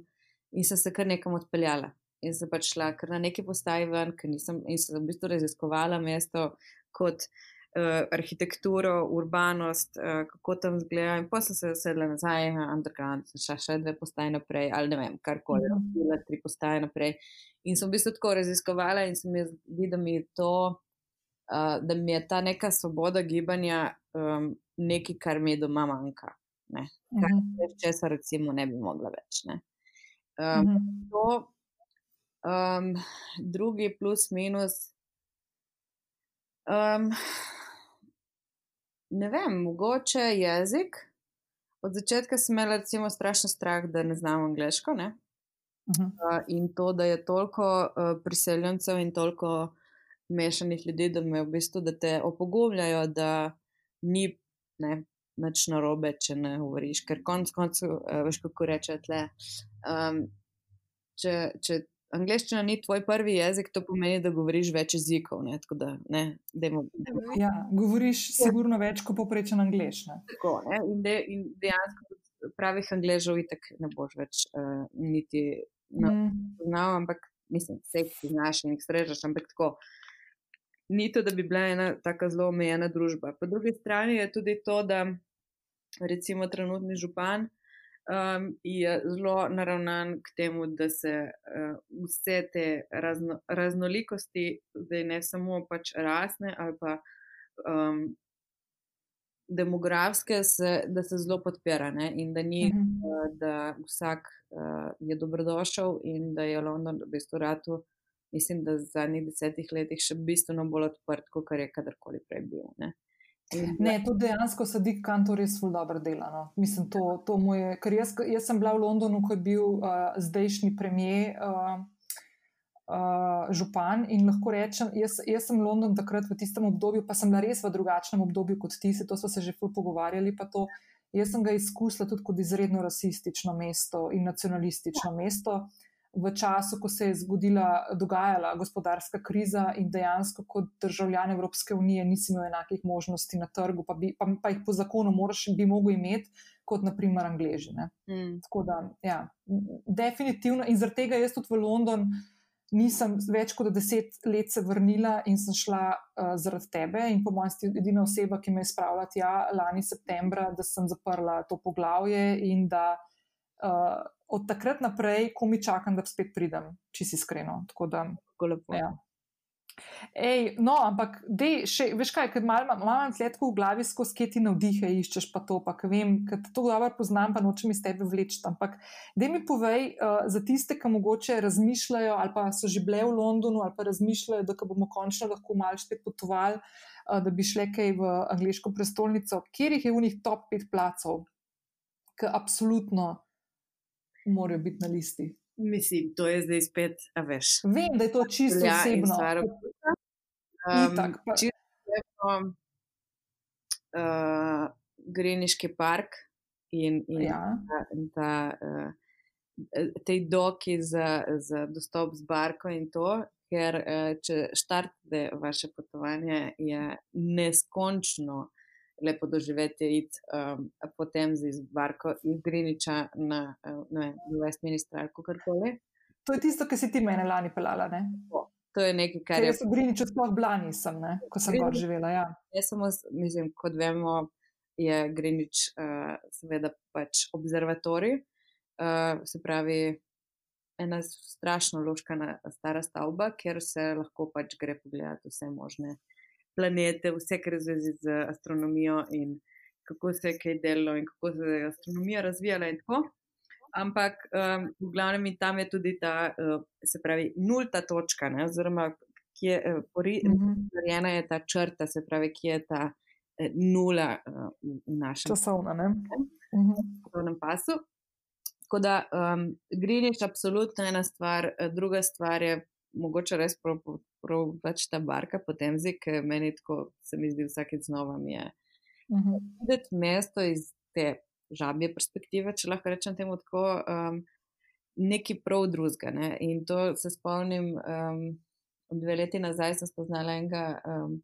in sem se kar nekam odpeljala. In sem pač šla kar na neki postaji ven, nisem, in sem v bistvu raziskovala mesto kot uh, arhitekturo, urbanost, uh, kako tam zgleda. In potem sem se usedla nazaj, underground, sem šla še dve postaje naprej, ali ne vem, karkoli, mm -hmm. tri postaje naprej. In sem v bistvu tako raziskovala in se mi zdi, da mi je to, uh, da mi je ta neka svoboda gibanja um, nekaj, kar mi je doma manjka. Ne? Kar mm -hmm. česa recimo ne bi mogla več. Ne? Um, mm -hmm. to, um, drugi plus minus. Um, ne vem, mogoče jezik. Od začetka sem imela recimo strašno strah, da ne znam angliško. Ne? Uh, in to, da je toliko uh, priseljencev in toliko mešanih ljudi, da me v bistvu da te opogumljajo, da ni ne, nič narobe, če ne govoriš. Ker konec koncev, uh, veš, kako reče tle. Um, če, če angliščina ni tvoj prvi jezik, to pomeni, da govoriš več jezikov. Ne, da, ne, dejmo, dejmo. Ja, govoriš ja. sigurno več kot poprečen angliščina. Tako, ne, in, de, in dejansko pravih angližev itek ne boš več uh, niti no, mm. znal, ampak mislim, vse ti znaš in jih srečaš, ampak tako. Ni to, da bi bila ena tako zelo omejena družba. Po drugi strani je tudi to, da recimo trenutni župan um, je zelo naravnan k temu, da se uh, vse te razno, raznolikosti, da ne samo pač rasne ali pa um, demografske, se, da se zelo podpira ne? in da ni, uh -huh. uh, da vsak uh, je dobrodošel in da je London v bistvu ratu. Mislim, da v zadnjih desetih letih še bistveno bolj odprt, kot je kadarkoli prej bil. Ne? Ne, to dejansko sedi kantor res zelo dobro delano. Mislim, to, to je, ker jaz, jaz sem bila v Londonu, ko je bil uh, zdajšnji premijer. Uh, Uh, župan in lahko rečem, jaz, jaz sem London takrat v tistem obdobju, pa sem bila res v drugačnem obdobju kot ti, to smo se že ful pogovarjali. Jaz sem ga izkusila tudi kot izredno rasistično mesto in nacionalistično mesto v času, ko se je zgodila, dogajala gospodarska kriza in dejansko kot državljan Evropske unije nisi imel enakih možnosti na trgu, pa, bi, pa, pa jih po zakonu moraš, bi mogel imeti kot naprimer Angležine. Mm. Tako da, ja, definitivno in zaradi tega jaz tudi v London. Nisem več kot deset let se vrnila in sem šla uh, zaradi tebe, in po mojem, si edina oseba, ki me je spravila tja lani septembra, da sem zaprla to poglavje in da uh, od takrat naprej, ko mi čakam, da spet pridem, če si iskreno. Tako da, lepo. Ja. Ej, no, ampak, dej, še, veš kaj, ker malo imam sledko v glavi, skozi kje ti navdihe iščeš, pa to, pa vem, ker to dobro poznam, pa nočem iz tebe vleči. Ampak, dej mi povej, uh, za tiste, ki mogoče razmišljajo, ali pa so že bile v Londonu, ali pa razmišljajo, da bomo končno lahko malo spet potovali, uh, da bi šli kaj v angliško prestolnico, kjer je v njih top pet placov, ki absolutno morajo biti na listi. Mislim, to je zdaj spet, a veš. Vem, da je to čisto ja, osebno. Um, čisto uh, Greniški park in, in, ja. in ta, uh, te doki za, za dostop z barko in to, ker uh, če štartite vaše potovanje, je neskončno lepo doživeti, iti um, potem z barko iz Griniča na uh, Westminster ali karkoli. To je tisto, kar si ti meni lani pelala. Ne? To je nekaj, kar je. Jaz v Griniču sploh bila nisem, ne? ko sem gor živela. Ja. Jaz samo, mislim, kot vemo, je Grinič uh, seveda pač observatorij, uh, se pravi. Ena strašno loška stara stavba, kjer se lahko pač gre pogledati vse možne planete, vse, kar je zvezi z astronomijo in kako se je kaj delo in kako se je astronomija razvijala in tako. Ampak um, v glavnem in tam je tudi ta, uh, se pravi, nulta točka, ne, oziroma kje je uh, porejena uh -huh. ta črta, se pravi, kje je ta uh, nula uh, v našem časovnem ne? uh -huh. pasu. Tako da um, Greenwich je absolutno ena stvar, uh, druga stvar je mogoče res prav, prav pač ta barka po Temzi, ki meni tako se mi zdi vsakeč znova mi je. Mhm. Videti uh -huh. mesto iz te žabje perspektive, če lahko rečem temu tako, um, neki prav drugega. Ne? In to se spomnim, um, dve leti nazaj sem spoznala enega, um,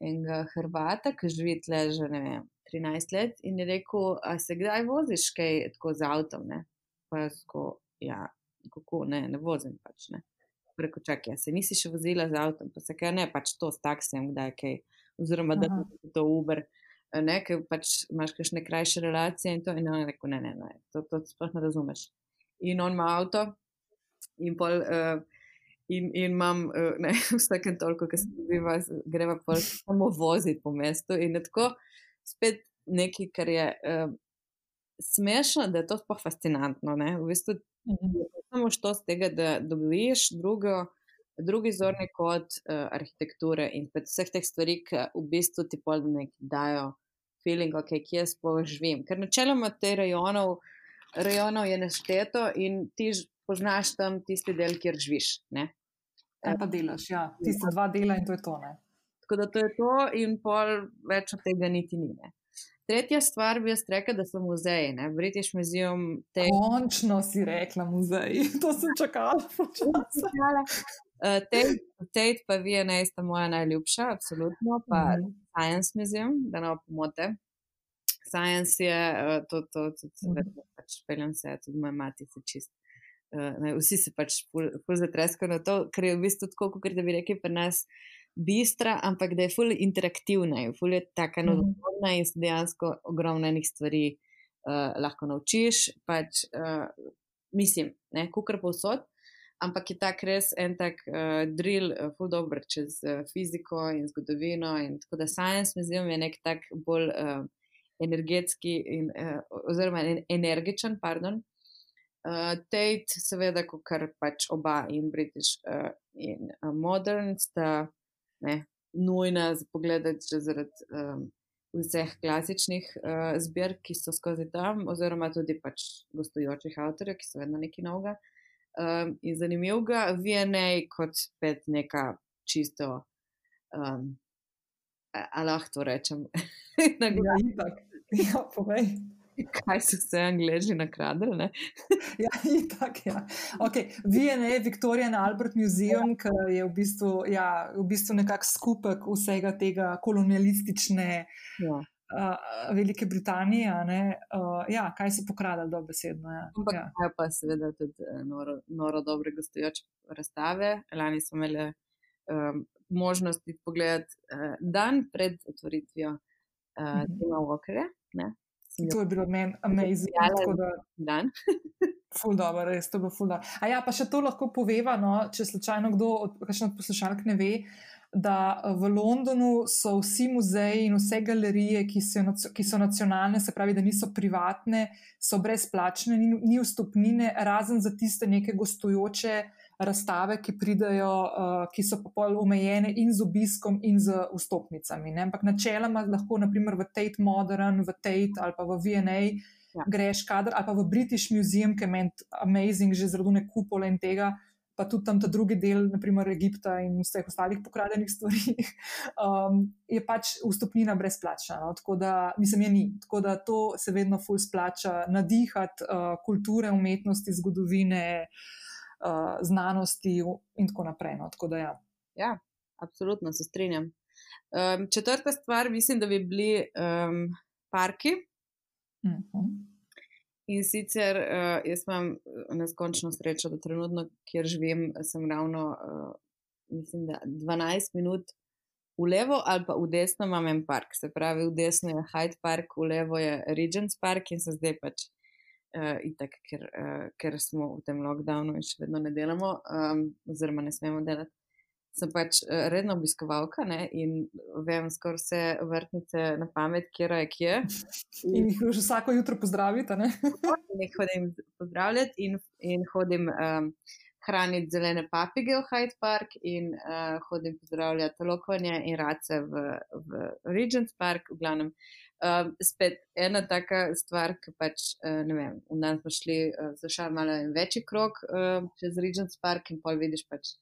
enega Hrvata, ki živi tle že ne vem. 13 let in je rekel, a se kdaj voziš kaj tako z avtom? Ne? Pa jaz, ko, ja, kako ne, ne vozim pač. Ne rekel, čakaj, se nisi še vozila z avtom, pa se kaj ne, pač to s taksijem, kdaj kaj, oziroma da ti to Uber, ne, ker pač imaš kakšne krajše relacije in to, in on je rekel, ne, ne, ne, to, to sploh ne razumeš. In on ima avto in pol. Uh, In, in imam uh, ne, vsakem toliko, ki se dobiva, greva pa samo voziti po mestu. In tako spet nekaj, kar je uh, smešno, da je to sploh fascinantno. Ne? V bistvu Mhm. Samo što z tega, da dobiš drugo, drugi zorni kot uh, arhitekture in vseh teh stvari, ki v bistvu ti pol nek dajo feeling, ok, kje sploh živim. Ker načeloma te rajonov, rajonov je nešteto in ti poznaš tam tisti del, kjer živiš. Ne? Kaj pa delaš, ja, tiste dva dela in to je to. Ne? Tako da to je to in pol več od tega niti ni. Ne? Tretja stvar bi jaz rekla, da so muzeji, ne? British Museum. Te... Končno si rekla muzej, to sem čakala. Tate pa vi je najsta moja najljubša, absolutno, pa mm -hmm. Science Museum, da ne opomote. Science je, uh, to, to, to, to, mm -hmm. pač peljem se, tudi moja mati se čist. Uh, ne, vsi se pač ful, zatreskajo na to, ker je v bistvu tako, kot da bi rekli pri nas bistra, ampak da je fully interaktivna in fully taka mhm. nadzorna in dejansko ogromno enih stvari uh, lahko naučiš. Pač, uh, mislim, ne, kukar povsod. Ampak je tak res en tak uh, drill, uh, full dobro čez uh, fiziko in zgodovino. In tako da science muzeum je nek tak bolj uh, energetski in, uh, oziroma energičen, pardon. Uh, Tate, seveda, kot kar pač oba in British uh, in uh, Modern sta ne, nujna za pogledati že zaradi um, vseh klasičnih uh, zbirk, ki so skozi tam, oziroma tudi pač gostujočih avtorjev, ki so vedno nekaj novega um, in zanimivega, VNA kot spet neka čisto, um, ali lahko to rečem, na glas. Ja, ja, povej. Kaj so se angliži nakradili? ja, tako je. Ja. Okay. VNA, Victorian Albert Museum, ki je v bistvu, ja, v bistvu nekakšen skupek vsega tega kolonialistične. Ja uh, Velike Britanije. Uh, ja, kaj se pokradali do besedno. Ja. Ampak ja. pa seveda tudi eh, noro, noro dobre gostujoče razstave. Lani smo imeli um, možnost pogledati uh, dan pred otvoritvijo uh, mm -hmm. Tima Walkerja. To je bilo meni amazing. Dan. Ful dobro, res to bo ful dobro. A ja, pa še to lahko poveva, no, če slučajno kdo od poslušalk ne ve. Da eh, v Londonu so vsi muzeji in vse galerije, ki so, ki so nacionalne, se pravi, da niso privatne, so brezplačne, ni, ni vstopnine, razen za tiste neke gostujoče razstave, ki pridajo, uh, ki so pa pol omejene in z obiskom in z vstopnicami. Ne? Ampak načeloma lahko, naprimer v Tate Modern, v Tate ali pa v VNA. Ja. Greš kader, ali pa v British Museum, ki je meni amazing, že zaradi ne kupole in tega, pa tudi tam ta drugi del, naprimer Egipta in vseh ostalih pokradenih stvari, um, je pač vstopnina brezplačna. No? Tako da, mislim, je ni. Tako da to se vedno ful splača nadihati uh, kulture, umetnosti, zgodovine, uh, znanosti in tako naprej. No? Tako da, ja. ja, absolutno se strinjam. Um, četrta stvar, mislim, da bi bili um, parki. Uh mhm. -huh. In sicer uh, jaz imam eh, neskončno srečo, da trenutno, kjer živim, sem ravno, uh, mislim, da 12 minut v levo ali pa v desno imam en park. Se pravi, v desno je Hyde Park, v levo je Regents Park in se zdaj pač uh, itak, ker, uh, ker smo v tem lockdownu in še vedno ne delamo, um, oziroma ne smemo delati sem pač eh, redna obiskovalka ne, in vem skoraj vse vrtnice na pamet, kje je kje. In jih že vsako jutro pozdravite. Ne? ne hodim pozdravljati in, in hodim um, hraniti zelene papige v Hyde Park in uh, hodim pozdravljati lokovanje in race v, v Regents Park, v glavnem. Um, spet ena taka stvar, ki pač, uh, ne vem, v nas smo šli uh, za šar malo večji krok uh, čez Regents Park in pol vidiš pač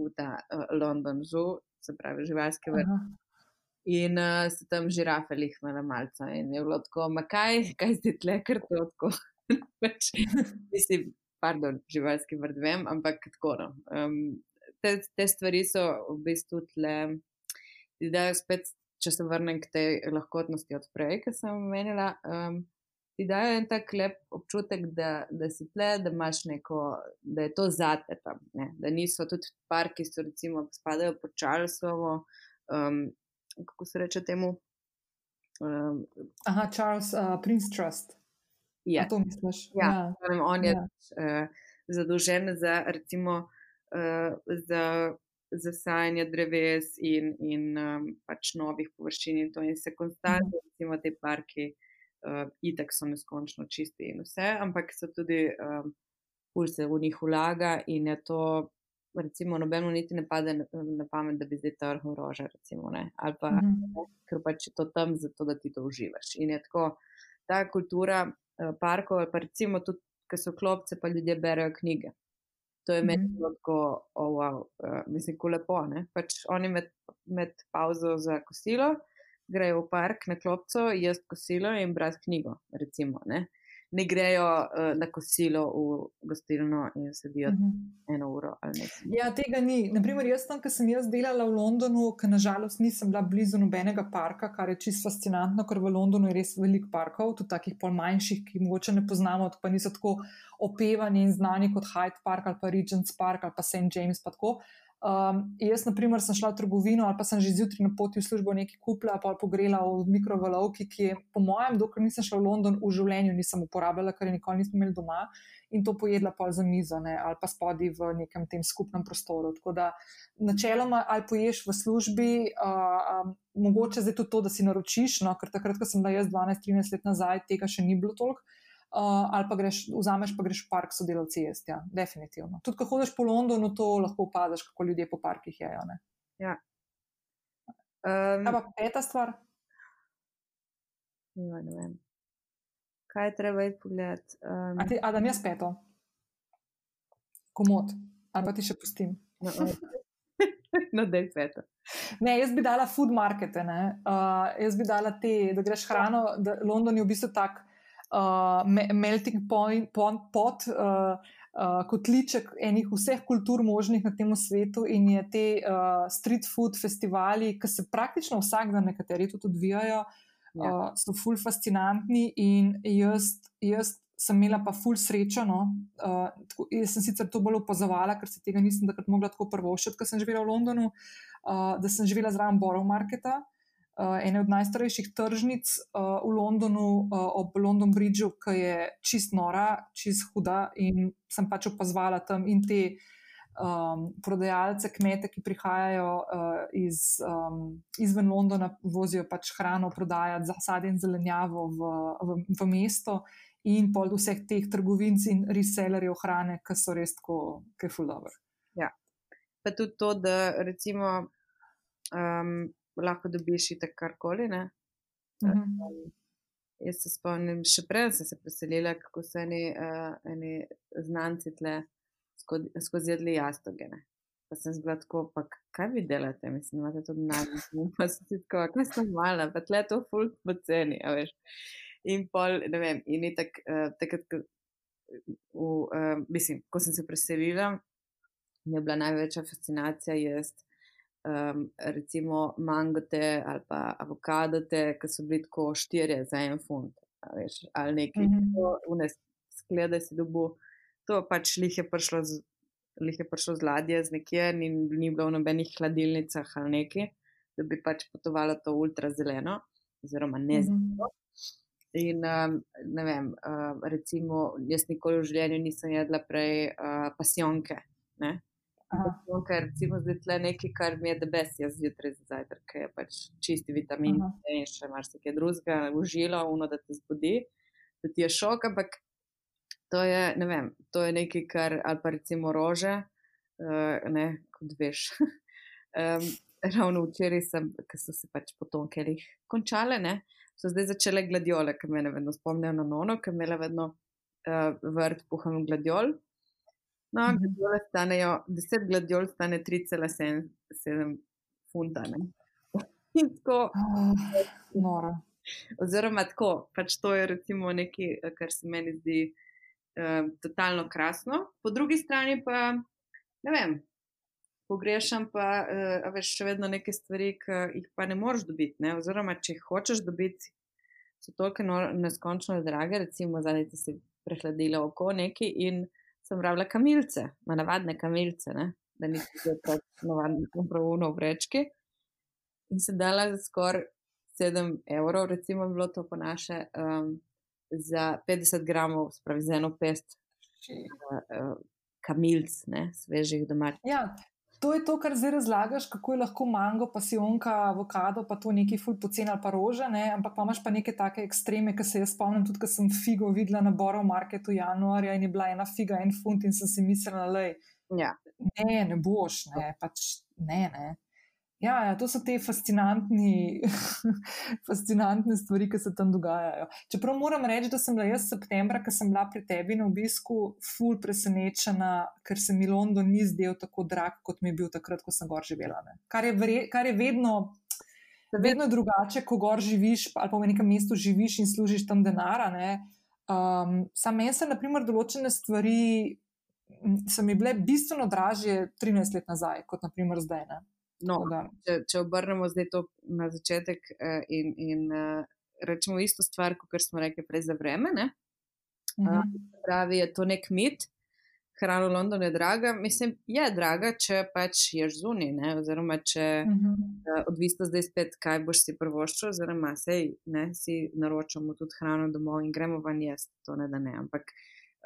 v ta uh, London Zoo, se pravi živalske vrste. In uh, so tam žirafe lihmele malce in je bilo tako, ma kaj, kaj zdaj tle, ker to tako. Pač, mislim, pardon, živalski vrt vem, ampak tako. No. Um, te, te stvari so v bistvu tle, da spet, če se vrnem k tej lahkotnosti od prej, ki sem omenila. Um, ti dajo en tak lep občutek, da, da si tle, da imaš neko, da je to zate tam. Ne? Da niso tudi parki, ki so recimo spadajo pod Charlesovo, um, kako se reče temu. Um, Aha, Charles, uh, Prince Trust. Ja, to misliš. Ja, ja. on je ja. uh, zadolžen za recimo. Uh, za zasajanje dreves in, in um, pač novih površin, in to in se konstantno, mhm. recimo, te parki uh, itek so neskončno čisti in vse, ampak se tudi um, pulse v njih vlaga in je to, recimo, nobeno niti ne pade na pamet, da bi zdaj trhnil rože, recimo, ne? ali pa, mm -hmm. ker pač je to tam zato, da ti to uživaš. In je tako, ta kultura uh, parkov, ali pa recimo tudi, ker so klopce, pa ljudje berejo knjige. To je meni mm -hmm. tako, oh, wow, uh, mislim, ko lepo. Pač oni med, med pauzo za kosilo, grejo v park na klopco, jaz kosilo in brati knjigo. Recimo, ne? Ne grejo uh, na kosilo v gostilno in sedijo uh mhm. -huh. eno uro ali nekaj. Ja, tega ni. Naprimer, jaz tam, ki sem jaz delala v Londonu, ker nažalost nisem bila blizu nobenega parka, kar je čisto fascinantno, ker v Londonu je res veliko parkov, tudi takih pol manjših, ki mogoče ne poznamo, pa niso tako opevani in znani kot Hyde Park ali pa Regent's Park ali pa St. James. Pa Um, jaz, na primer, sem šla v trgovino ali pa sem že zjutraj na poti v službo nekaj kupila, pa pogrela v mikrovalovki, ki je, po mojem, dokler nisem šla v London, v življenju nisem uporabljala, ker je nikoli nisem imela doma in to pojedla pa za mizo ne, ali pa spodi v nekem tem skupnem prostoru. Tako da, načeloma, ali poješ v službi, uh, um, mogoče zdaj tudi to, da si naročiš, no, ker takrat, ko sem bila jaz 12-13 let nazaj, tega še ni bilo toliko ali pa greš, vzameš pa greš v park sodelavci jesti. Ja, definitivno. Tudi, ko hodiš po Londonu, to lahko opaziš, kako ljudje po parkih jejo. Ne? Ja. Um, Ampak peta stvar. Ja, ne vem. Kaj je treba iti pogledati? Um, a, a da mi je speto, komod, ali pa ti še pustim. No, no da je speto. Ne, jaz bi dala food markete, uh, jaz bi dala te, da greš hrano, da London je v bistvu tak uh, melting point, pot, uh, uh, kotliček enih vseh kultur možnih na tem svetu in je te uh, street food festivali, ki se praktično vsak dan nekateri tudi odvijajo, ja. uh, so ful fascinantni in jaz, jaz sem imela pa ful srečo. No? Uh, tako, jaz sem sicer to bolj opazovala, ker se tega nisem takrat mogla tako prvo všeti, ker sem živela v Londonu, uh, da sem živela zraven Borough Marketa ene od najstarejših tržnic uh, v Londonu, uh, ob London Bridgeu, ki je čist nora, čist huda. In sem pač opazovala tam in te um, prodajalce, kmete, ki prihajajo uh, iz, um, izven Londona, vozijo pač hrano prodajati, zasadi in zelenjavo v, v, v mesto. In pol vseh teh trgovin in resellerjev hrane, ki so res tako, ki je fuldober. Ja. Pa tudi to, da recimo um, lahko dobiš tako karkoli. Uh -huh. um, jaz se spomnim, še prej sem se preselila, kako so eni, uh, eni znanci tle skozi, skozi jedli jastoge. Ne? Pa sem zbila tako, pa kaj vi delate, mislim, imate to denar, pa sem si tako, kaj sem mala, pa tle to ful po ceni, a veš. In pol, ne vem, in je tak, uh, takrat, v, uh, mislim, ko sem se preselila, mi je bila največja fascinacija jesti um, recimo mangote ali pa avokadote, ki so bili tako štirje za en funt. Veš, ali nekaj, mm -hmm. sklede si dobu. To pač lih je prišlo z, lih je prišlo z ladje, z nekje, in ni bilo v nobenih hladilnicah ali nekaj, da bi pač potovalo to ultrazeleno, oziroma ne zeleno. Mm -hmm. In um, ne vem, uh, recimo, jaz nikoli v življenju nisem jedla prej uh, pasionke. Ne? Zato, ker recimo zdaj tle nekaj, kar mi je debes, jaz zjutraj za zajtrk, ker je pač čisti vitamin C in še marsikaj drugega, užilo, uno, da te zbudi, da ti je šok, ampak to je, ne vem, to je nekaj, kar, ali pa recimo rože, uh, ne, kot veš. um, ravno včeraj sem, ker so se pač potomkelih končale, ne, so zdaj začele gladiole, ker me vedno spomnijo na nono, ker me vedno uh, vrt puham gladiol. No, gladiole stanejo, 10 gladiol stane 3,7 funta. In tako. Oh, oziroma, tako, pač to je recimo nekaj, kar se meni zdi uh, totalno krasno. Po drugi strani pa, ne vem, pogrešam pa, uh, veš, še vedno neke stvari, ki jih pa ne moreš dobiti. Ne? Oziroma, če jih hočeš dobiti, so toliko neskončno drage, recimo, zadnji si prehladila oko neki in sem rabila kamilce, ma navadne kamilce, ne? da nisem bila tako navadna, pravno v vrečki. In sem dala za skoraj 7 evrov, recimo, bilo to po naše, um, za 50 gramov, spravi za eno pest. Uh, uh, kamilc, ne, svežih domačih. Ja, To je to, kar zdaj razlagaš, kako je lahko mango, pasionka, avokado, pa to neki ful poceni ali pa rože, ne? ampak pa imaš pa neke take ekstreme, ki se jaz spomnim, tudi ko sem figo videla na Borough Marketu januarja in je bila ena figa, en funt in sem si mislila, da ja. ne, ne boš, ne, pač ne, ne. Ja, ja, to so te fascinantni, fascinantne stvari, ki se tam dogajajo. Čeprav moram reči, da sem bila jaz septembra, ko sem bila pri tebi na obisku, ful presenečena, ker se mi London ni zdel tako drag, kot mi je bil takrat, ko sem gor živela. Kar je, vre, kar je vedno, vedno drugače, ko gor živiš ali pa v nekem mestu živiš in služiš tam denara. Um, Sam meni se, naprimer, določene stvari. So mi bile bistveno dražje 13 let nazaj, kot naprimer zdaj. Ne? No, če, če obrnemo zdaj to na začetek uh, in, in uh, rečemo isto stvar, kot smo rekli prej za vreme, ne? Uh -huh. uh, pravi, je to nek mit, hrana v Londonu je draga. Mislim, je draga, če pač ješ zunaj, oziroma če uh -huh. uh, odvisno zdaj spet, kaj boš si prvoščil, oziroma sej, ne, si naročamo tudi hrano domov in gremo van jesti, to ne da ne. Ampak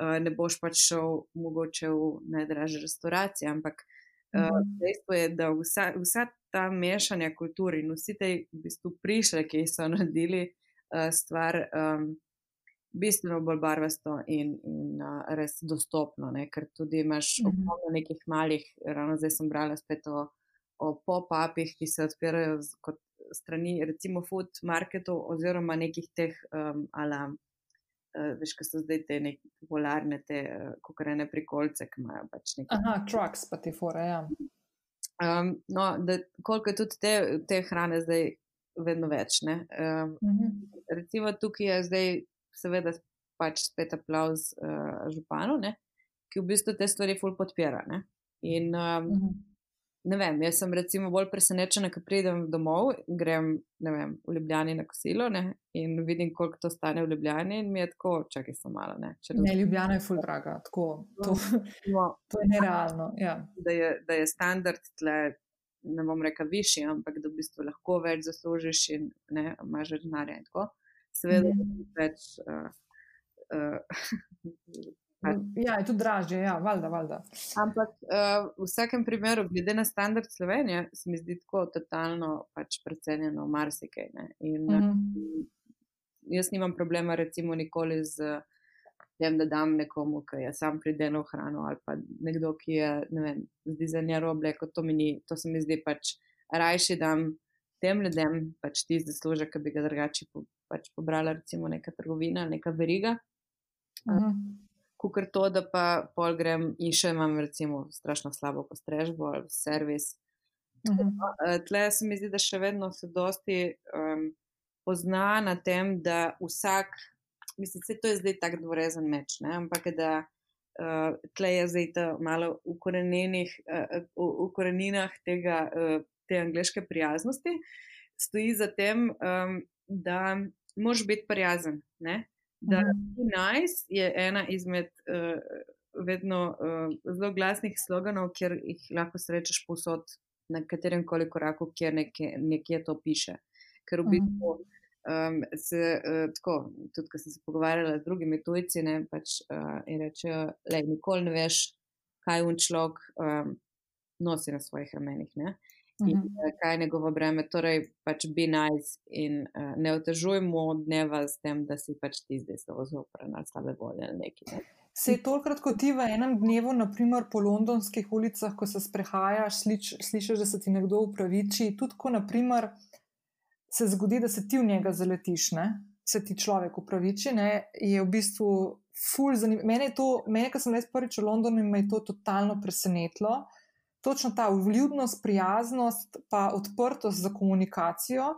uh, ne boš pač šel mogoče v najdražje restauracije, ampak uh, uh dejstvo je, da vsa, vsa ta mešanja kultur in vsi te v bistvu prišle, ki so naredili uh, stvar um, bistveno bolj barvasto in, in uh, res dostopno, ne? ker tudi imaš mm -hmm. ogromno nekih malih, ravno zdaj sem brala spet o, o pop-upih, ki se odpirajo z, kot strani recimo food marketov oziroma nekih teh um, ala. Uh, veš, kaj so zdaj te neke popularne, te uh, kokarene prikolce, ki imajo pač nekaj. Aha, trucks pa ti fore, ja. Um, no, da koliko je tudi te, te hrane zdaj vedno več. Um, uh -huh. Recimo tukaj je zdaj, seveda, pač spet aplauz uh, županu, ne, ki v bistvu te stvari ful podpira. Ne. In um, uh -huh ne vem, jaz sem recimo bolj presenečena, ko pridem domov grem vem, v Ljubljani na kosilo ne, in vidim, koliko to stane v Ljubljani in mi je tako, čakaj sem malo. Ne, ne Ljubljana je full draga, tako, to, no, to je nerealno. Ja. Da, je, da je standard tle, ne bom rekel, višji, ampak da v bistvu lahko več zaslužiš in ne, imaš denarja in tako. Seveda, mm. več. Uh, uh, Ja, je tudi dražje, ja, valjda, valjda. Ampak uh, v vsakem primeru, glede na standard Slovenije, se mi zdi tako totalno pač precenjeno marsikaj. In, mm -hmm. Jaz nimam problema, recimo, nikoli z tem, da dam nekomu, ki je sam prideno hrano ali pa nekdo, ki je, ne vem, z dizajnerjem obleko, to, to se mi zdi pač rajši dam tem ljudem, pač ti zaslužek, ki bi ga drugače po, pač pobrala, recimo, neka trgovina, neka veriga. Mm -hmm. Kot to, da pa pol grem in še imam, recimo, strašno slabo postrežbo ali servis. Uh mhm. -huh. Tle se mi zdi, da še vedno se dosti um, pozna na tem, da vsak, mislim, da to je zdaj tako dvorezen meč, ne? ampak da uh, tle je zdaj ta malo v, uh, v koreninah tega, uh, te angliške prijaznosti, stoji za tem, um, da moraš biti prijazen. Ne? Da ti nice je ena izmed uh, vedno uh, zelo glasnih sloganov, kjer jih lahko srečeš posod na katerem koli koraku, kjer nekje, nekje to piše. Ker v bistvu um, se uh, tako, tudi ko sem se pogovarjala z drugimi tujci, ne pač uh, in rečejo, da nikoli ne veš, kaj un človek um, nosi na svojih ramenih. Ne? In uh -huh. kaj je njegovo breme. Torej, pač be nice in uh, ne otežujmo dneva s tem, da si pač ti zdaj zelo zopren ali slabe volje ali nekaj. Ne. Se je tolkrat, kot ti v enem dnevu, naprimer po londonskih ulicah, ko se sprehajaš, sliš, slišiš, da se ti nekdo upraviči, tudi ko naprimer, se zgodi, da se ti v njega zaletiš, ne? se ti človek upraviči, ne? je v bistvu ful zanimivo. Mene je to, mene, ko sem res prvič v Londonu, me je to totalno presenetilo točno ta vljudnost, prijaznost, pa odprtost za komunikacijo.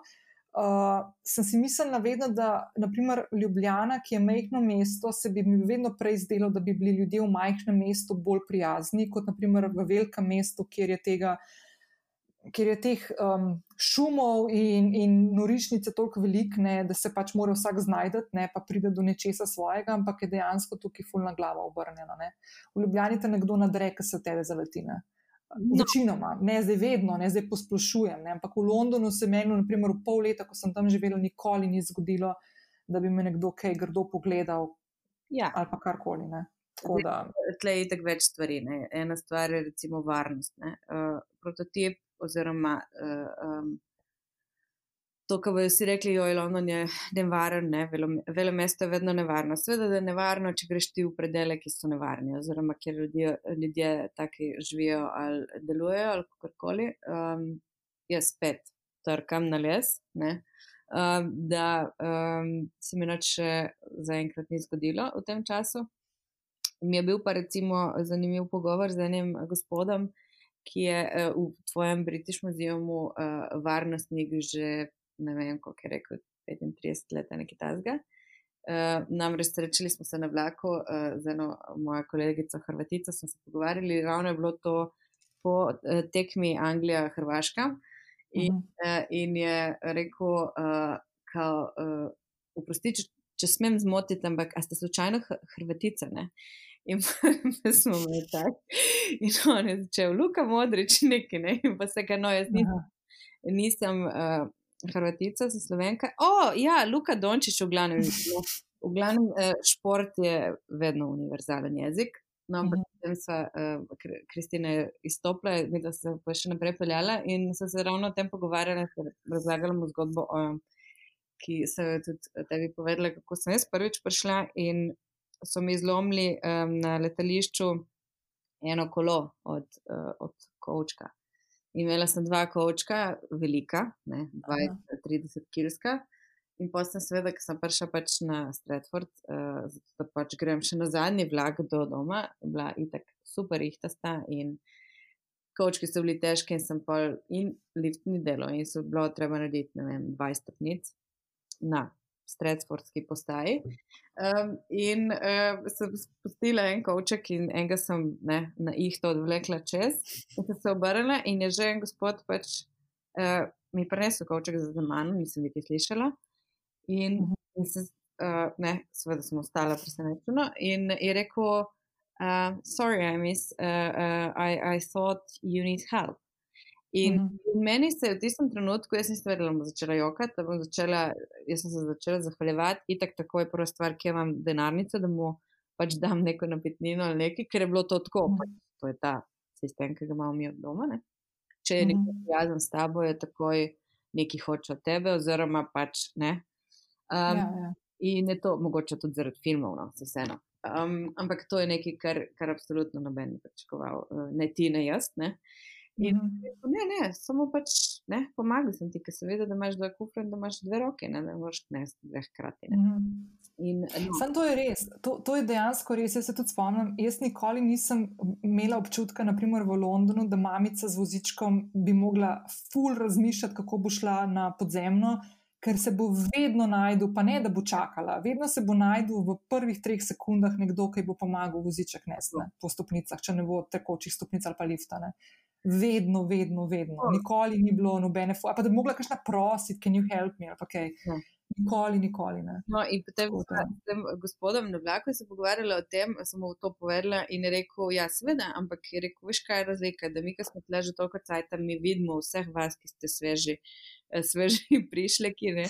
Uh, sem si mislila vedno, da naprimer Ljubljana, ki je majhno mesto, se bi mi vedno prej zdelo, da bi bili ljudje v majhnem mestu bolj prijazni, kot naprimer v velikem mestu, kjer je tega. Ker je teh um, šumov in, in norišnice toliko veliko, da se pač mora vsak znajti, ne pa pride do nečesa svojega, ampak je dejansko tukaj fulna glava obrnjena. Ne. V Ljubljani te nekdo nadre, ki se tebe zaletine. Uh. Večinoma, ne zdaj vedno, ne zdaj posplošujem. Ne? Ampak v Londonu se meni, naprimer, v pol leta, ko sem tam živela, nikoli ni zgodilo, da bi me nekdo kaj grdo pogledal ja. ali pa karkoli. Tle je tako več stvari. Ne? Ena stvar je recimo varnost. Uh, prototip oziroma uh, um, to, kar bojo vsi rekli, jo je London je nevaren, ne, vele mesto je vedno nevarno. Sveda, da je nevarno, če greš ti v predele, ki so nevarni, oziroma kjer ljudje, ljudje taki živijo ali delujejo ali kakorkoli. Um, jaz spet trkam na les, ne, um, da um, se mi noč zaenkrat ni zgodilo v tem času. Mi je bil pa recimo zanimiv pogovor z enim gospodom, ki je uh, v tvojem British muzeu uh, varnostnik že ne vem, koliko je rekel, 35 let, nekaj tasga. Uh, namreč srečali smo se na vlaku uh, z eno mojo kolegico Hrvatico, smo se pogovarjali, ravno je bilo to po uh, tekmi Anglija-Hrvaška in, uh -huh. uh, in je rekel, uh, kao, uh, uprosti, če, če smem zmotiti, ampak a ste slučajno Hrvatica, ne? In pa smo imeli tak. In on je začel, Luka Modrič, neki, ne? In pa se ga, no, jaz nisem, nisem uh, Hrvatica, sem Slovenka. O, oh, ja, Luka Dončić, v glavnem, v glavnem uh, šport je vedno univerzalen jezik. No, ampak potem so uh, Kristina izstopila, mi da se pa še naprej peljala in so se ravno o tem pogovarjali, razlagali mu zgodbo, o, ki so jo tudi tebi povedali, kako sem jaz prvič prišla in so mi zlomili um, na letališču eno kolo od, uh, od kočka. Imela sem dva kočka, velika, 20-30 kilska. In potem, seveda, ker sem prišla pač na Stratford, uh, zato da pač grem še na zadnji vlak do doma, bila itak super ihtasta in kočki so bili težki in sem pol in liftni delo in so bilo treba narediti, ne vem, 20 stopnic na Stratfordski postaji. Um, in uh, sem spustila en koček in enega sem ne, na ihto odvlekla čez in sem se obrnila in je že en gospod pač uh, mi prinesel koček za mano, nisem nekaj slišala. In, uh -huh. in se, uh, ne, seveda sem ostala presenečena. In je rekel, uh, sorry, I miss, uh, uh, I, I thought you need help. In, uh -huh. in meni se je v tistem trenutku, jaz nisem vedela, da bom začela jokati, da bom začela, jaz sem se začela zahvaljevati, itak tako je prva stvar, ki imam denarnico, da mu pač dam neko napitnino ali nekaj, ker je bilo to tako, uh -huh. pač, to je ta sistem, ki ga imamo mi od doma. Ne? Če je uh -huh. nekdo prijazen s tabo, je takoj neki hoče od tebe, oziroma pač ne, Um, ja, ja. In je to mogoče tudi zaradi filmov, no, vseeno. Um, ampak to je nekaj, kar, kar absolutno noben ni pričakoval, uh, ne ti, ne jaz. Ne? In mm -hmm. ne, ne, samo pač ne, pomagal sem ti, ker se vidi, da imaš dva kufra in da imaš dve roke, ne, da moraš nesti dve hkrati. Mm -hmm. no. Sam to je res, to, to je dejansko res. Jaz se tudi spomnim, jaz nikoli nisem imela občutka, naprimer v Londonu, da mamica z vozičkom bi mogla ful razmišljati, kako bo šla na podzemno ker se bo vedno najdel, pa ne da bo čakala, vedno se bo najdel v prvih treh sekundah nekdo, ki bo pomagal voziček nesne po stopnicah, če ne bo tekočih stopnic ali pa liftane. Vedno, vedno, vedno. Nikoli ni bilo nobene, pa da bi mogla kakšna prositi, can you help me, ali pa kaj. Ja. Nikoli, nikoli ne. No, in potem s tem gospodom na vlaku se pogovarjala o tem, sem mu to povedala in je rekel, ja, seveda, ampak je rekel, veš kaj je razlika, da mi, ki smo tle že toliko cajt, mi vidimo vseh vas, ki ste sveži. Eh, sveži prišleki ne?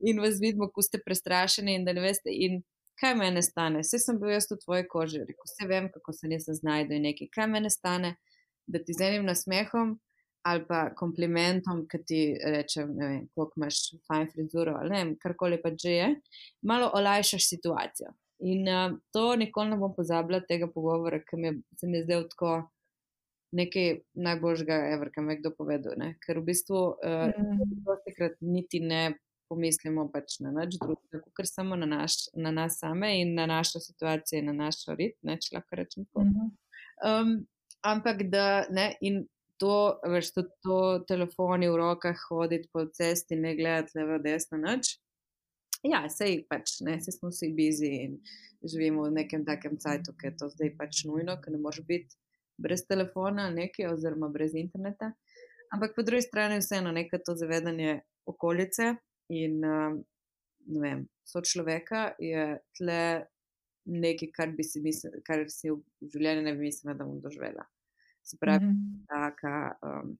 in vas vidimo, ko ste prestrašeni in da ne veste, in kaj mene stane. Vse sem bil jaz v tvoji koži, rekel, vse vem, kako se nisem znašel in nekaj. Kaj mene stane, da ti z enim nasmehom ali pa komplimentom, ki ti rečem, ne vem, koliko imaš fajn frizuro ali ne karkoli pa že je, malo olajšaš situacijo. In uh, to nikoli ne bom pozabila tega pogovora, ki mi se mi je zdel tako nekaj najboljšega, ever, kar mi je kdo povedal. Ne? Ker v bistvu uh, mm. niti ne pomislimo pač na nič drugega, kot samo na, naš, na nas same in na našo situacijo in na naš rit, ne, če lahko rečem tako. Mm -hmm. um, ampak da ne. To, veš, to, to telefoni v rokah, hoditi po cesti, ne gledati levo, desno, noč. Ja, sej pač, ne, se smo vsi bizi in živimo v nekem takem cajtu, ki je to zdaj pač nujno, ker ne može biti brez telefona nekaj, oziroma brez interneta. Ampak po drugi strani je vseeno nekaj to zavedanje okolice in ne vem, so človeka je tle nekaj, kar, bi si, misl, kar si v življenju ne bi mislila, da bom doživela. Se pravi, mm -hmm. taka, um,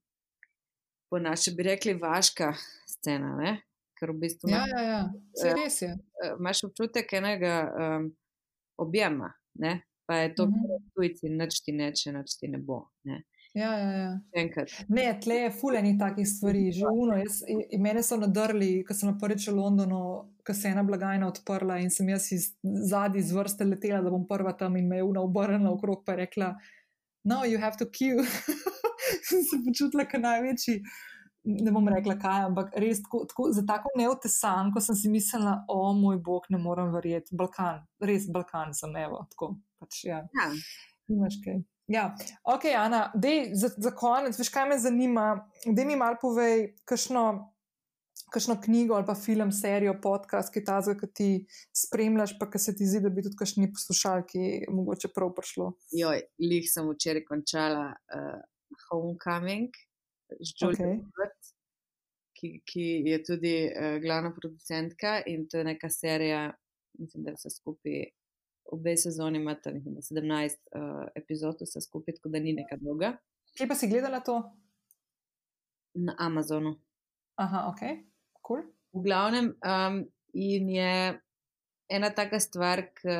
po naše bi rekli, vaška scena. Ne? Ker v bistvu ja, ja, ja. Se res je. Imaš občutek enega um, objema, ne? pa je to, kar je tujci, noč ti neče, noč ti ne bo. Ne. Ja, ja, ja. Ne, tle je fuleni takih stvari, že uno. Jaz, mene so nadrli, ko sem prvič v Londonu, ko se je ena blagajna odprla in sem jaz iz zadnji z vrste letela, da bom prva tam in me je una obrnila okrog, pa je rekla, no, you have to queue. sem se počutila, kot največji. Ne bom rekla, kaj, ampak res tako, tako, za tako neotesan, ko sem si mislila, o moj bog, ne morem verjeti. Balkan, res Balkan sem, evo. Tako, pač, ja. Ja. Imaš kaj. Ja, ok, Ana, dej, za, za konec, veš, kaj me zanima. Da mi malo povej, kakšno, kakšno knjigo ali pa film, serijo, podcast, ki ta zdaj, ki ti spremljaš, pa ki se ti zdi, da bi tudi kakšni poslušalki mogoče prav prišlo. Joj, lih sem včeraj končala uh, Homecoming z Julijo okay. ki, ki je tudi uh, glavna producentka in to je neka serija mislim, da vse skupaj, obe sezoni imata mislim, da 17 uh, epizod, vse skupaj, tako da ni neka dolga. Kje pa si gledala to? Na Amazonu. Aha, ok. Cool. V glavnem, um, in je ena taka stvar, ki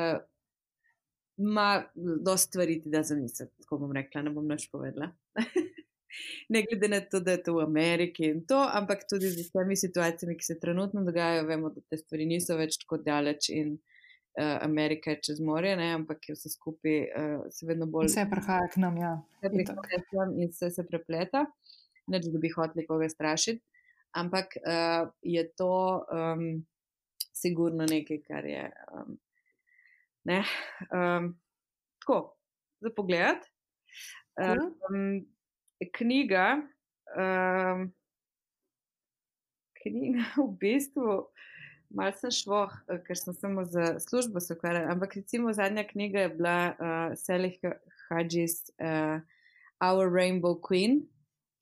ima dosta stvari, da za misel, tako bom rekla, ne bom več povedala. ne glede na to, da je to v Ameriki in to, ampak tudi z temi situacijami, ki se trenutno dogajajo, vemo, da te stvari niso več tako daleč in uh, Amerika je čez morje, ne, ampak je vse skupaj uh, se vedno bolj. Vse prihaja k nam, ja. Vse prihaja k nam in vse se prepleta, neč da bi hoteli koga strašiti, ampak uh, je to um, sigurno nekaj, kar je. Um, ne, um, tako, za pogled. Um, knjiga, um, knjiga v bistvu, malo sem šlo, ker sem samo za službo se ukvarjala, ampak recimo zadnja knjiga je bila uh, Selih Hadžis uh, Our Rainbow Queen,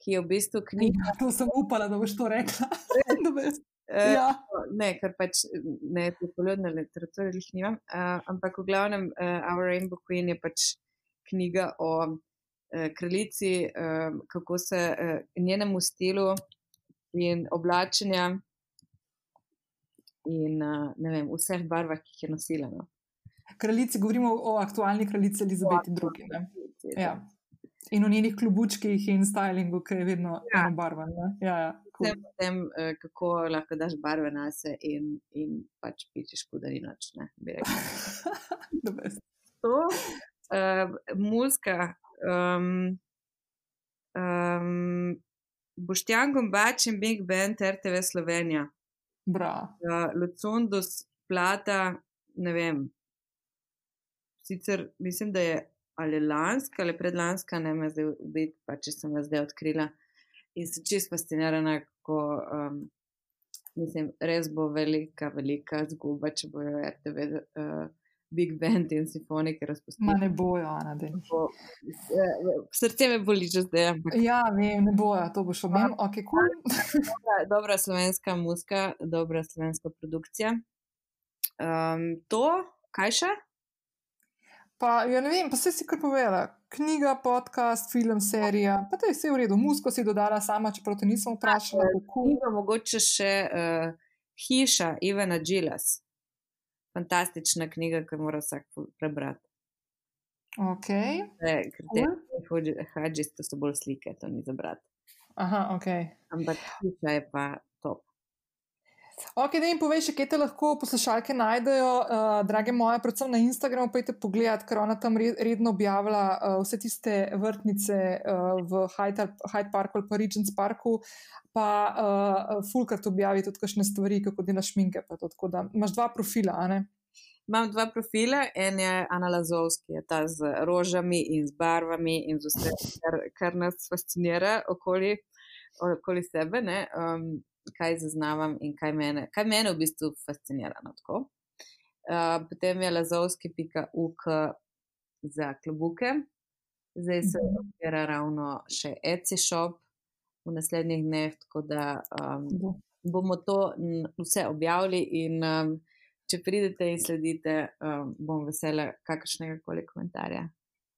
ki je v bistvu knjiga. Ja, to sem upala, da boš to rekla. Uh, ja. Ne, ker pač ne te poljudne literature jih nimam, uh, ampak v glavnem uh, Our Rainbow Queen je pač knjiga o Eh, kraljici, eh, kako se eh, njenemu stilu in oblačenja in ne vem, vseh barvah, ki jih je nosila. No. Kraljici, govorimo o aktualni kraljici Elizabeti II. Ja. In o njenih klubučkih in stylingu, ki je vedno ja. barven. Ja, ja, cool. tem, kako lahko daš barve na se in, in pač pičeš, da ni noč. to, uh, muzika, um, um, Boštjan Gombač in Big Band RTV Slovenija. Uh, Lucundus, Plata, ne vem. Sicer mislim, da je ali lanska ali predlanska, ne me zdaj biti, pa če sem vas zdaj odkrila. In sem čist fascinirana, kako um, mislim, res bo velika, velika zguba, če bojo RTV. Uh, big band in simfonike razpustili. Ma ne bojo, Ana, da ne bo. Srce me boli že zdaj. Ampak... Ja, vem, ne bojo, to bo šlo. Vem, ok, cool. dobra, dobra slovenska muska, dobra slovenska produkcija. Um, to, kaj še? Pa, ja ne vem, pa se si kar povedala. Knjiga, podcast, film, serija, pa to je vse v redu. Musko si dodala sama, čeprav te nisem vprašala. Knjiga, mogoče še uh, hiša Ivana Džilas fantastična knjiga, ki mora vsak prebrati. Ok. Hadži so bolj slike, to ni za brati. Aha, ok. Ampak slika je pa. Ok, da jim poveš, kje te lahko poslušalke najdejo, uh, drage moje, predvsem na Instagramu, jte pogledat, ker ona tam redno objavlja uh, vse tiste vrtnice uh, v Hyde, Hyde Parku ali pa Regents Parku, pa uh, Fulkart objavi tudi kakšne stvari, kako dela šminke. Tako da imaš dva profila, a ne? Imam dva profila, en je Ana Lazovski, je ta z rožami in z barvami in z vsem, kar, kar nas fascinira okoli, okoli sebe, um, kaj zaznavam in kaj mene, kaj mene v bistvu fascinira. No, uh, potem je lazovski.uk za klubuke, zdaj se mhm. odpira ravno še Etsy shop v naslednjih dneh, tako da um, bomo to vse objavili. In um, če pridete in sledite, um, bom vesela kakršnega koli komentarja.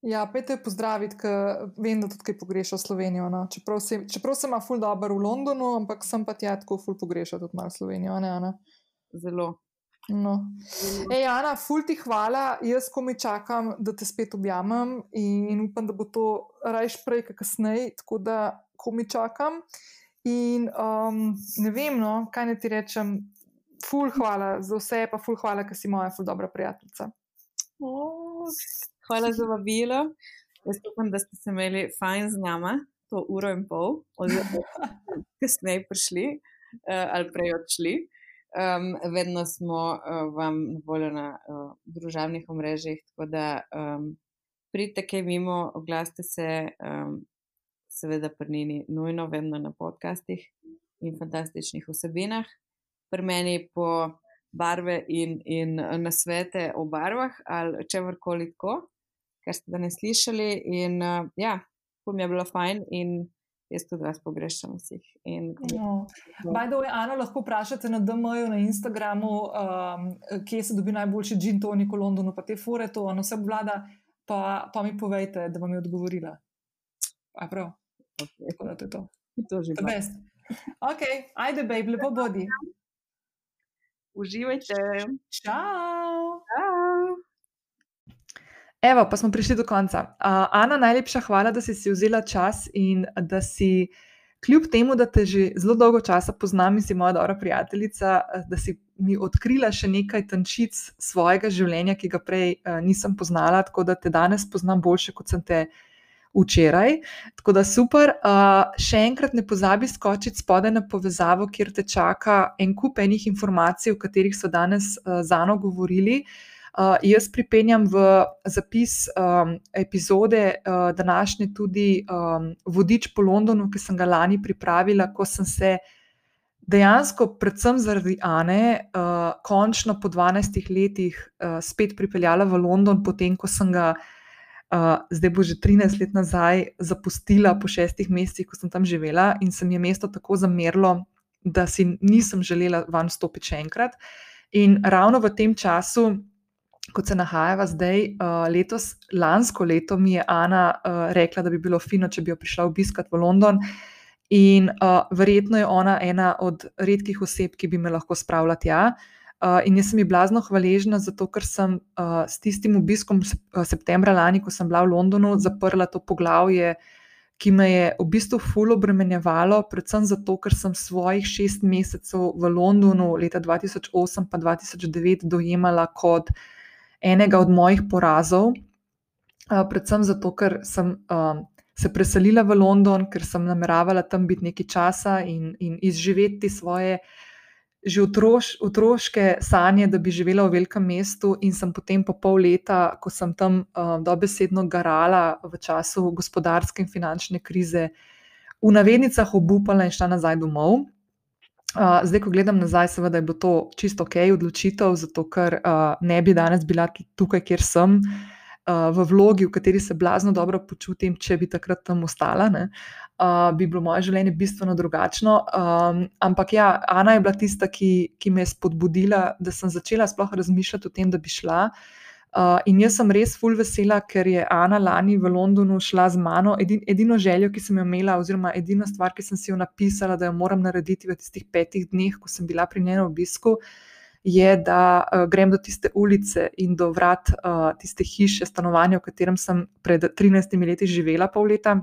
Ja, pejte pozdraviti, ker vem, da tudi kaj pogreša Slovenijo. No? Čeprav, se, čeprav sem ima ful dobro v Londonu, ampak sem pa tja tako ful pogreša tudi malo Slovenijo. Ne, ne? Zelo. No. Ej, Ana, ful ti hvala, jaz ko mi čakam, da te spet objamem in upam, da bo to rajš prej, kot kasneje, tako da ko mi čakam. In um, ne vem, no, kaj ne ti rečem, ful hvala za vse, pa ful hvala, ker si moja ful dobra prijateljica. Oh, hvala za vabilo. Jaz upam, da ste se imeli fajn z nama, to uro in pol, oziroma kasneje prišli uh, ali prej odšli. Um, vedno smo uh, vam na voljo na uh, družbenih omrežjih, tako da um, pridite kaj mimo, oglasite se, um, seveda prnini, nujno, vedno na podcastih in fantastičnih vsebinah. Pri meni po barve in, in na svete o barvah ali če vrkoli tako, kar ste danes slišali. In uh, ja, pol mi je bilo fajn in jaz tudi vas pogrešam vseh. In, no. Bajdo je, Ana, lahko vprašate na DM-ju, na Instagramu, um, kje se dobi najboljši gin tonik v Londonu, pa te fore to, ono vse vlada, pa, pa mi povejte, da vam je odgovorila. A prav, okay. tako da to je to. To že je. Ok, ajde, babe, lepo bodi. Uživajte. Čau. Evo, pa smo prišli do konca. Uh, Ana, najlepša hvala, da si si vzela čas in da si, kljub temu, da te že zelo dolgo časa poznam in si moja dobra prijateljica, da si mi odkrila še nekaj tančic svojega življenja, ki ga prej uh, nisem poznala, tako da te danes poznam boljše, kot sem te včeraj. Tako da super. Uh, še enkrat ne pozabi skočiti spodaj na povezavo, kjer te čaka en kup enih informacij, o katerih so danes uh, z Ano govorili. Uh, jaz pripenjam v zapis um, epizode uh, današnje tudi um, vodič po Londonu, ki sem ga lani pripravila, ko sem se dejansko, predvsem zaradi Ane, uh, končno po 12 letih uh, spet pripeljala v London, potem ko sem ga. Uh, zdaj bo že 13 let nazaj zapustila po šestih mesecih, ko sem tam živela, in se mi je mesto tako zamerilo, da si nisem želela van stopiti še enkrat. In ravno v tem času kot se nahajava zdaj, uh, letos, lansko leto, mi je Ana uh, rekla, da bi bilo fino, če bi jo prišla obiskat v London. In uh, verjetno je ona ena od redkih oseb, ki bi me lahko spravila tja. Uh, in jaz sem ji blazno hvaležna, zato ker sem uh, s tistim obiskom septembra lani, ko sem bila v Londonu, zaprla to poglavje, ki me je v bistvu fully obremenjevalo, predvsem zato, ker sem svojih šest mesecev v Londonu leta 2008 in 2009 dojemala kot enega od mojih porazov, predvsem zato, ker sem se preselila v London, ker sem nameravala tam biti nekaj časa in, in izživeti svoje. Že otroš, otroške sanje, da bi živela v velikem mestu, in sem potem, po pol leta, ko sem tam uh, dobesedno garala v času gospodarske in finančne krize, v navednicah obupala in šla nazaj domov zdaj, ko gledam nazaj, seveda je bilo to čisto ok odločitev, zato ker uh, ne bi danes bila tukaj, kjer sem, uh, v vlogi, v kateri se blazno dobro počutim, če bi takrat tam ostala. Uh, bi bilo moje življenje bistveno drugačno. Um, ampak ja, Ana je bila tista, ki, ki me je spodbudila, da sem začela sploh razmišljati o tem, da bi šla. Uh, Uh, in jaz sem res full vesela, ker je Ana lani v Londonu šla z mano. Edin, edino željo, ki sem jo imela, oziroma edina stvar, ki sem si jo napisala, da jo moram narediti v tistih petih dneh, ko sem bila pri njenem obisku, je, da uh, grem do tiste ulice in do vrat uh, tiste hiše, stanovanja, v katerem sem pred 13 leti živela pol leta.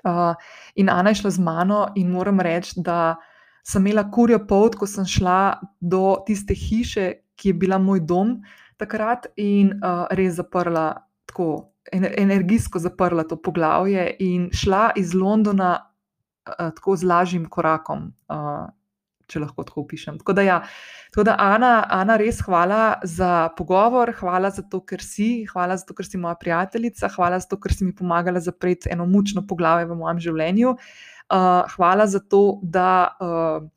Uh, in Ana je šla z mano, in moram reči, da sem imela kurjo pot, ko sem šla do tiste hiše, ki je bila moj dom takrat in uh, res zaprla, tako energijsko zaprla to poglavje in šla iz Londona uh, tako z lažjim korakom. Uh, Če lahko tako opišem. Tako da, ja. tako da Ana, Ana, res hvala za pogovor, hvala za to, ker si, hvala za to, ker si moja prijateljica, hvala za to, ker si mi pomagala zapreti eno mučno poglavje v mojem življenju. Uh, hvala za to, da uh,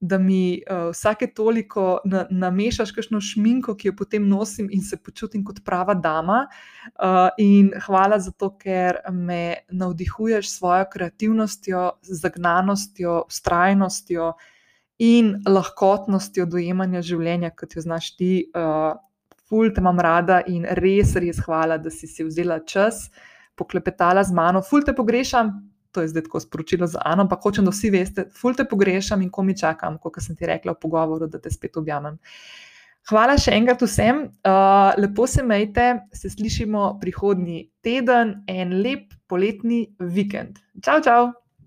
da mi uh, vsake toliko na, namešaš kakšno šminko, ki jo potem nosim in se počutim kot prava dama. Uh, in hvala za to, ker me navdihuješ s svojo kreativnostjo, zagnanostjo, ustrajnostjo in lahkotnostjo dojemanja življenja, kot jo znaš ti. Uh, Ful te imam rada in res, res hvala, da si si vzela čas, poklepetala z mano. Ful te pogrešam, to je zdaj tako sporočilo za Ano, ampak hočem, da vsi veste, ful te pogrešam in ko mi čakam, kot sem ti rekla v pogovoru, da te spet objamem. Hvala še enkrat vsem, uh, lepo se majte, se slišimo prihodnji teden, en lep poletni vikend. Čau, čau!